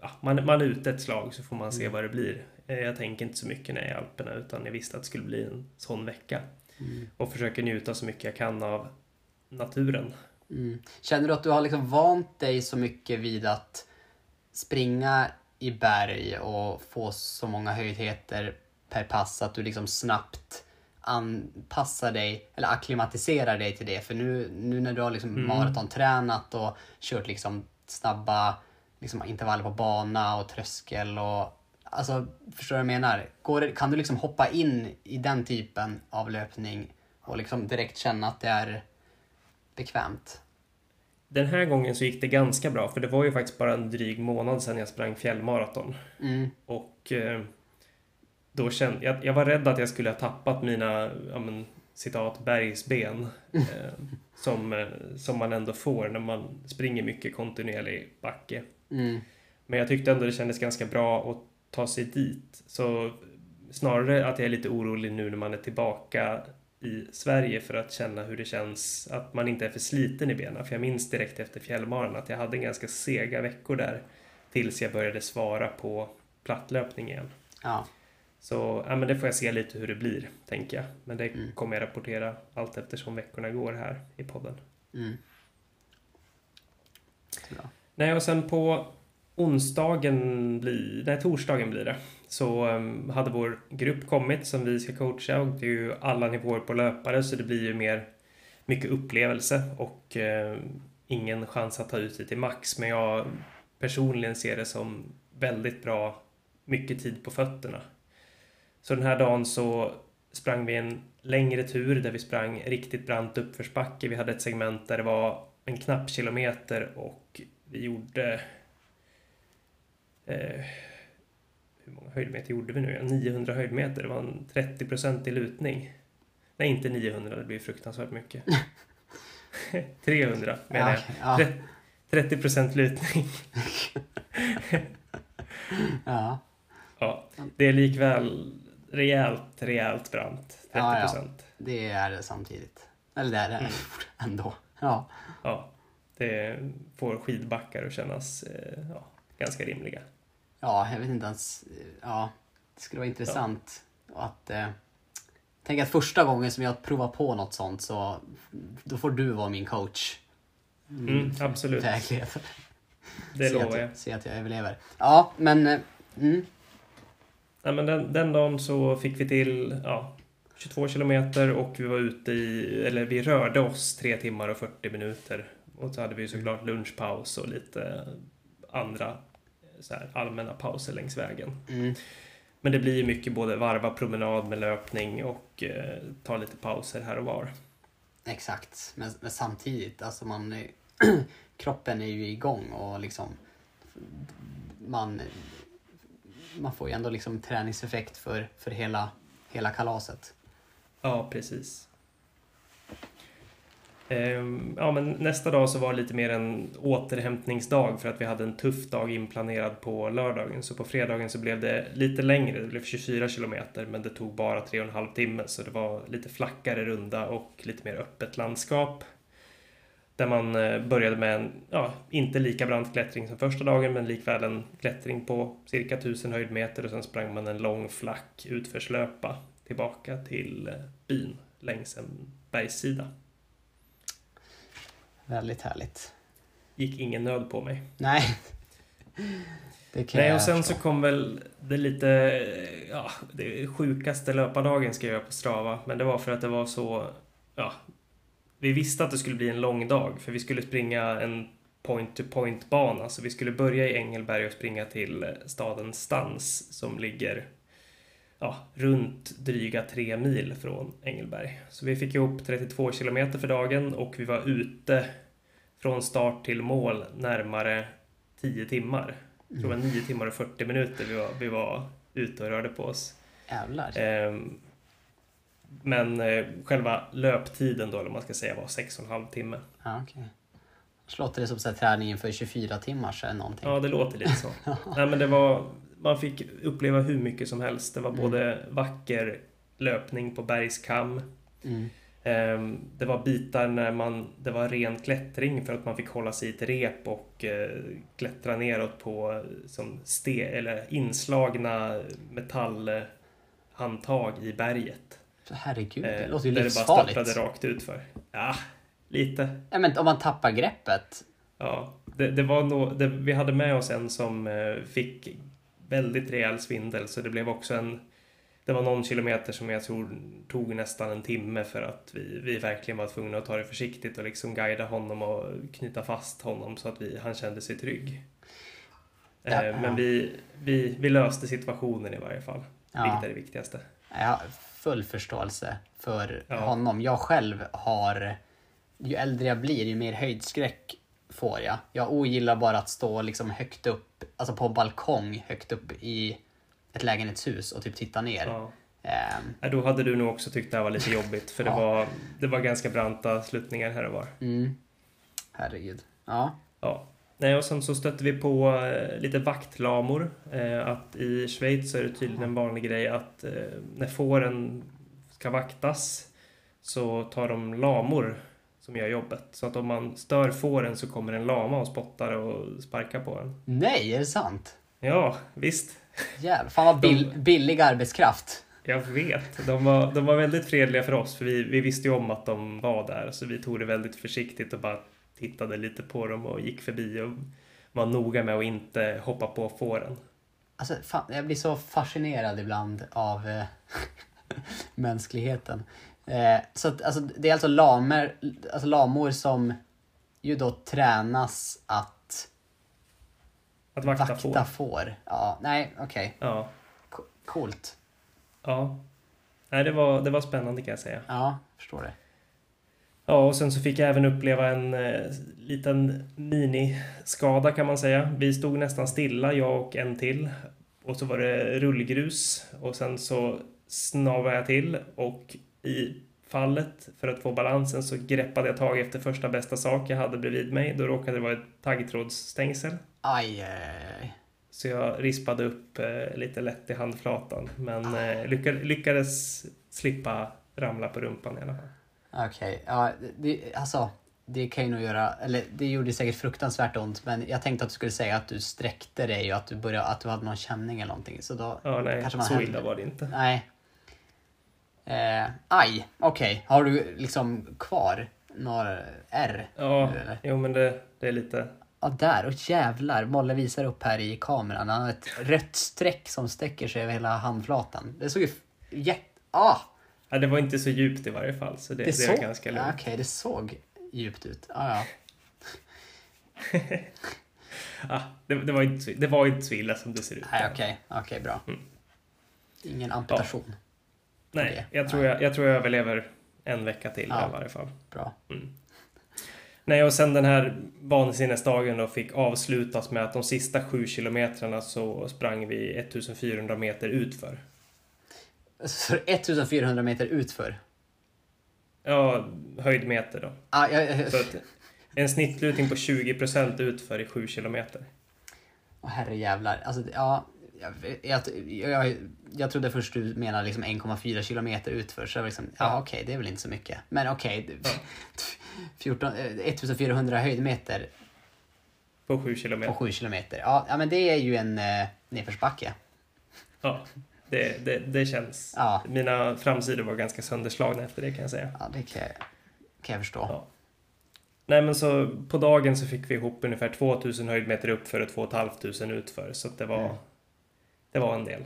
Ja, man, man är ute ett slag så får man se mm. vad det blir. Eh, jag tänker inte så mycket när jag är i Alperna utan jag visste att det skulle bli en sån vecka. Mm. Och försöker njuta så mycket jag kan av naturen. Mm. Känner du att du har liksom vant dig så mycket vid att springa i berg och få så många höjdheter per pass att du liksom snabbt anpassar dig eller akklimatiserar dig till det. För nu, nu när du har liksom mm. maratontränat och kört liksom snabba liksom intervaller på bana och tröskel och Alltså, förstår du vad jag menar? Går kan du liksom hoppa in i den typen av löpning och liksom direkt känna att det är bekvämt? Den här gången så gick det ganska bra för det var ju faktiskt bara en dryg månad sedan jag sprang fjällmaraton. Mm. Och eh, då kände jag, jag var rädd att jag skulle ha tappat mina, ja men, citat, bergsben. Eh, som, eh, som man ändå får när man springer mycket kontinuerlig backe. Mm. Men jag tyckte ändå det kändes ganska bra att ta sig dit. Så snarare att jag är lite orolig nu när man är tillbaka i Sverige för att känna hur det känns att man inte är för sliten i benen. För jag minns direkt efter fjällmaran att jag hade ganska sega veckor där tills jag började svara på plattlöpning igen. Ja. Så ja, men det får jag se lite hur det blir, tänker jag. Men det mm. kommer jag rapportera allt eftersom veckorna går här i podden. Mm. Nej, och sen på onsdagen blir, nej torsdagen blir det, så ehm, hade vår grupp kommit som vi ska coacha och det är ju alla nivåer på löpare så det blir ju mer mycket upplevelse och ehm, ingen chans att ta ut det till max. Men jag personligen ser det som väldigt bra mycket tid på fötterna. Så den här dagen så sprang vi en längre tur där vi sprang riktigt brant uppförsbacke. Vi hade ett segment där det var en knapp kilometer och vi gjorde eh, hur många höjdmeter gjorde vi nu? 900 höjdmeter. Det var en 30% i lutning. Nej, inte 900. Det blir fruktansvärt mycket. 300 menar ja, jag. Ja. 30 procent lutning. ja. ja. Det är likväl rejält, rejält brant. 30 Ja, ja. Det är det samtidigt. Eller det är det mm. ändå. Ja. ja. Det får skidbackar att kännas eh, ganska rimliga. Ja, jag vet inte ens. Ja, det skulle vara intressant ja. att... Eh, tänk att första gången som jag provar på något sånt så då får du vara min coach. Mm, absolut. Vägledare. Det lovar jag. Se att jag överlever. Ja, men... Eh, mm. Ja, men den, den dagen så fick vi till ja, 22 kilometer och vi var ute i, eller vi rörde oss 3 timmar och 40 minuter. Och så hade vi såklart lunchpaus och lite andra så här, allmänna pauser längs vägen. Mm. Men det blir ju mycket både varva promenad med löpning och eh, ta lite pauser här och var. Exakt, men, men samtidigt, alltså man, kroppen är ju igång och liksom man, man får ju ändå liksom träningseffekt för, för hela, hela kalaset. Ja, precis. Ehm, ja, men nästa dag så var det lite mer en återhämtningsdag för att vi hade en tuff dag inplanerad på lördagen. Så på fredagen så blev det lite längre, det blev 24 kilometer men det tog bara 3,5 timme så det var lite flackare runda och lite mer öppet landskap. Där man eh, började med en, ja, inte lika brant klättring som första dagen men likväl en klättring på cirka 1000 höjdmeter och sen sprang man en lång flack utförslöpa tillbaka till eh, byn längs en bergssida. Väldigt härligt. Gick ingen nöd på mig. Nej. Nej, och sen så kom väl det lite, ja, det sjukaste löpardagen ska jag på Strava. Men det var för att det var så, ja, vi visste att det skulle bli en lång dag. För vi skulle springa en point-to-point-bana. Så vi skulle börja i Engelberg och springa till staden Stans som ligger ja, runt dryga tre mil från Engelberg. Så vi fick ihop 32 kilometer för dagen och vi var ute från start till mål närmare 10 timmar. Jag tror det var 9 timmar och 40 minuter vi var, vi var ute och rörde på oss. Jävlar. Ehm, men eh, själva löptiden då, eller man ska säga, var 6,5 timme. Ja, okej. Så låter det som så här, träningen för 24 timmar eller någonting. Ja, det låter lite så. Nej, men det var, man fick uppleva hur mycket som helst. Det var Mm. både vacker löpning på bergskam. Mm. Ehm, Det var bitar när man, det var ren klättring för att man fick hålla sig i ett rep och eh, klättra neråt på eh, som ste, eller inslagna metallhandtag i berget. Så Herregud, det Eh, låter ju där det bara livsfarligt. störtade rakt ut för. Ja, lite. Ja, men om man tappar greppet. Ja, det, det var nog, det, vi hade med oss en som eh, fick väldigt rejäl svindel så det blev också en det var någon kilometer som jag tror tog nästan en timme för att vi, vi verkligen var tvungna att ta det försiktigt och liksom guida honom och knyta fast honom så att vi, han kände sig trygg. Ja, Eh. Men vi, vi, vi löste situationen i varje fall, Ja. vilket är det viktigaste. Jag har full förståelse för Ja. honom. Jag själv har... Ju äldre jag blir, ju mer höjdskräck får jag. Jag ogillar bara att stå liksom högt upp, alltså på en balkong högt upp i ett lägenhetshus och typ titta ner. Ja. Nej, Då hade du nog också tyckt det här var lite jobbigt för det, Ja. var, det var ganska branta sluttningar här och var. mm. Herregud. Ja. Ja. Nej, och sen så stötte vi på eh, lite vaktlamor. Eh, att i Schweiz så är det tydligen en vanlig grej att eh, när fåren ska vaktas så tar de lamor som gör jobbet. Så att om man stör fåren så kommer en lama och spottar och sparkar på en. Nej, är det sant? Ja, visst. Jävlar, fan vad bill- billig arbetskraft. Jag vet. De var, de var väldigt fredliga för oss för vi, vi visste ju om att de var där. Så vi tog det väldigt försiktigt och bara tittade lite på dem och gick förbi och var noga med att inte hoppa på fåren. Alltså, fan, jag blir så fascinerad ibland av eh, mänskligheten. Eh, så att, alltså, det är alltså lamer, alltså lamor som ju då tränas att Att vakta, vakta får. får. Ja, nej, okej. Ja. Co- Coolt. ja. Nej, det var, det var spännande kan jag säga. Ja, förstår det. Ja, och sen så fick jag även uppleva en eh, liten miniskada kan man säga. Vi stod nästan stilla, jag och en till. Och så var det rullgrus och sen så snavade jag till och i fallet för att få balansen så greppade jag tag efter första bästa sak jag hade bredvid mig. Då råkade det vara ett taggtrådsstängsel. Aj, aj, aj. Så jag rispade upp eh, lite lätt i handflatan. Men eh, lyckades, lyckades slippa ramla på rumpan i alla fall. Okej, ja, det, alltså det kan ju nog göra, eller det gjorde säkert fruktansvärt ont men jag tänkte att du skulle säga att du sträckte dig och att du, började, att du hade någon känning eller någonting. Så då, Ja, nej, Kanske man så hellre- illa var det inte. nej. Eh, aj, okej. Har du liksom kvar några R? Ja, nu, eller? jo men det, det är lite... Ja, där. Och jävlar. Molle visar upp här i kameran. Han har ett rött streck som sträcker sig över hela handflatan. Det såg ju jätte... Ah! Ja, det var inte så djupt i varje fall, så det, Det, det, såg... är ganska ja, lugnt. Okej, det såg djupt ut. Ah, ja. Ah, det, det, var inte det var inte så illa som det ser ut. Nej, okej. Okej, bra. Mm. Ingen amputation. Nej, jag tror jag, jag tror jag överlever en vecka till Ja. i varje fall. Bra. Nej, och sen den här vansinnesdagen då fick avslutas med att de sista sju kilometrarna så sprang vi 1400 meter utför. Så 1400 meter utför. Ja, höjdmeter då. Ah, jag, Så att en snittlutning på 20% utför i 7 kilometer. Åh, herrejävlar. Alltså, ja, jag, jag, jag, jag trodde först du menade liksom 1,4 kilometer utför. Så jag var liksom, ja, okej, det är väl inte så mycket. Men okej, det- 14, eh, 1400 höjdmeter På 7 på kilometer. 7 kilometer. Ja, ja, men det är ju en eh, nedförsbacke. Ja, det, det, det känns. Ja. Mina framsidor var ganska sönderslagna efter det kan jag säga. Ja, det kan jag, kan jag förstå. Ja. Nej men så på dagen så fick vi ihop ungefär 2000 höjdmeter uppför och 2 500 utför. Så det var, Mm. Det var en del.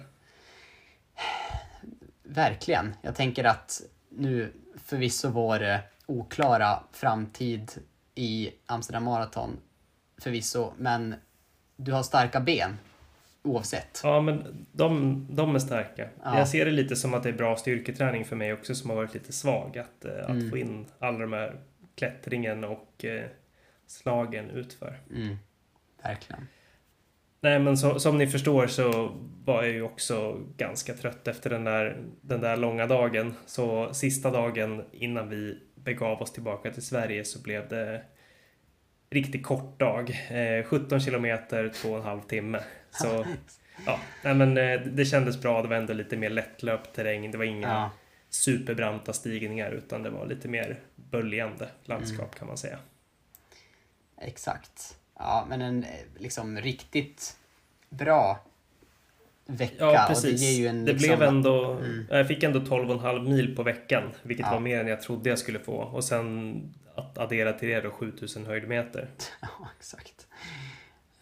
Verkligen. Jag tänker att nu förvisso vår eh, oklara framtid i Amsterdam Marathon förvisso, men du har starka ben oavsett. Ja, men de, de är starka. Ja. Jag ser det lite som att det är bra styrketräning för mig också som har varit lite svag. Att, eh, att Mm. få in alla de här klättringen och eh, slagen utför. Mm, verkligen. Nej, men så, som ni förstår så var jag ju också ganska trött efter den där, den där långa dagen. Så sista dagen innan vi begav oss tillbaka till Sverige så blev det riktigt kort dag. Eh, 17 kilometer, två och en halv timme. Så ja, nej, men eh, det kändes bra. Det var ändå lite mer lättlöpt terräng. Det var inga Ja, superbranta stigningar utan det var lite mer böljande landskap Mm. kan man säga. exakt. Ja, men en eh, liksom riktigt bra vecka. Ja, Och det precis. ger ju en, det liksom, blev ändå... Mm. Jag fick ändå 12,5 mil på veckan, vilket Ja. var mer än jag trodde jag skulle få. Och sen att addera till det då 7000 höjdmeter. Ja, exakt.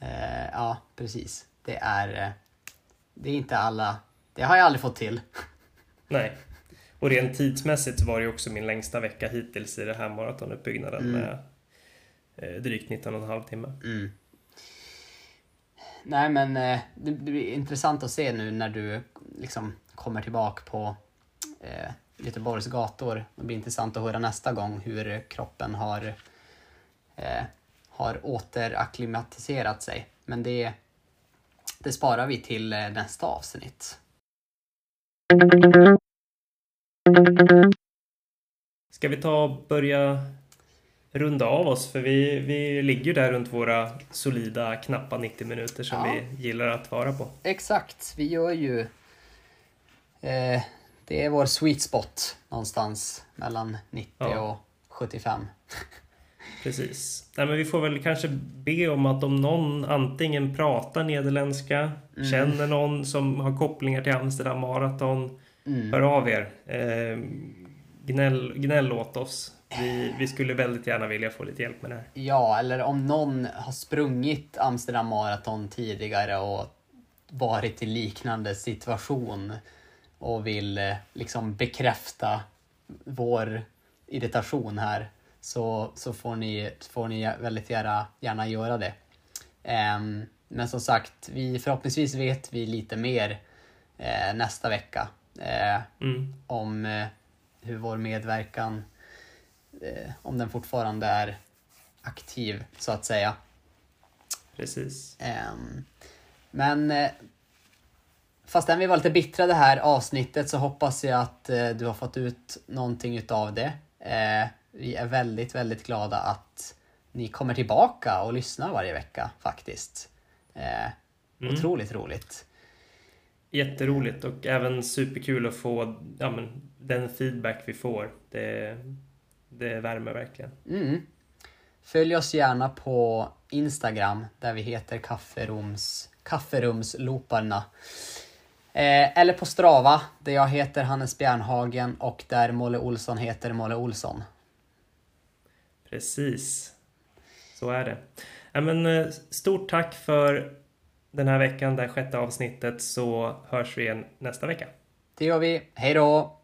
Eh, ja, precis. Det är, eh, det är inte alla... Det har jag aldrig fått till. Nej. Och rent tidsmässigt var det ju också min längsta vecka hittills i det här maratonuppbyggnaden Mm. med eh, drygt 19,5 timme. Mm. Nej, men eh, det, blir intressant att se nu när du liksom kommer tillbaka på eh, Göteborgs gator. Det blir intressant att höra nästa gång hur kroppen har, eh, har återacklimatiserat sig. Men det, det sparar vi till eh, nästa avsnitt. Ska vi ta och börja runda av oss? För vi, vi ligger ju där runt våra solida knappa 90 minuter som Ja. vi gillar att vara på. Exakt, vi gör ju... Eh, det är vår sweet spot någonstans mellan 90 Ja. och 75. Precis. Nej, men vi får väl kanske be om att om någon antingen pratar nederländska, Mm. känner någon som har kopplingar till Amsterdam Marathon, Mm. hör av er. Eh, gnäll, gnäll åt oss. Vi, vi skulle väldigt gärna vilja få lite hjälp med det här. Ja, eller om någon har sprungit Amsterdam Marathon tidigare och varit i liknande situation och vill eh, liksom bekräfta vår irritation här så, så får, ni, får ni väldigt gärna, gärna göra det. Ehm, men som sagt, vi, förhoppningsvis vet vi lite mer eh, nästa vecka eh, Mm. om eh, hur vår medverkan, om den fortfarande är aktiv så att säga. Precis. Ehm, men eh, fastän vi var lite bittra det här avsnittet så hoppas jag att eh, du har fått ut någonting utav det. Eh, vi är väldigt, väldigt glada att ni kommer tillbaka och lyssnar varje vecka faktiskt. Eh, Mm. Otroligt roligt. Jätteroligt och även superkul att få ja, men, den feedback vi får. Det, det värmer verkligen. Mm. Följ oss gärna på Instagram där vi heter kafferums, kafferumsloparna. Eh, eller på Strava där jag heter Hannes Bjärnhagen och där Molle Olsson heter Molle Olsson. Precis. Så är det. Ja, men, eh, stort tack för den här veckan, det här sjätte avsnittet, så hörs vi igen nästa vecka. Det gör vi. Hej då!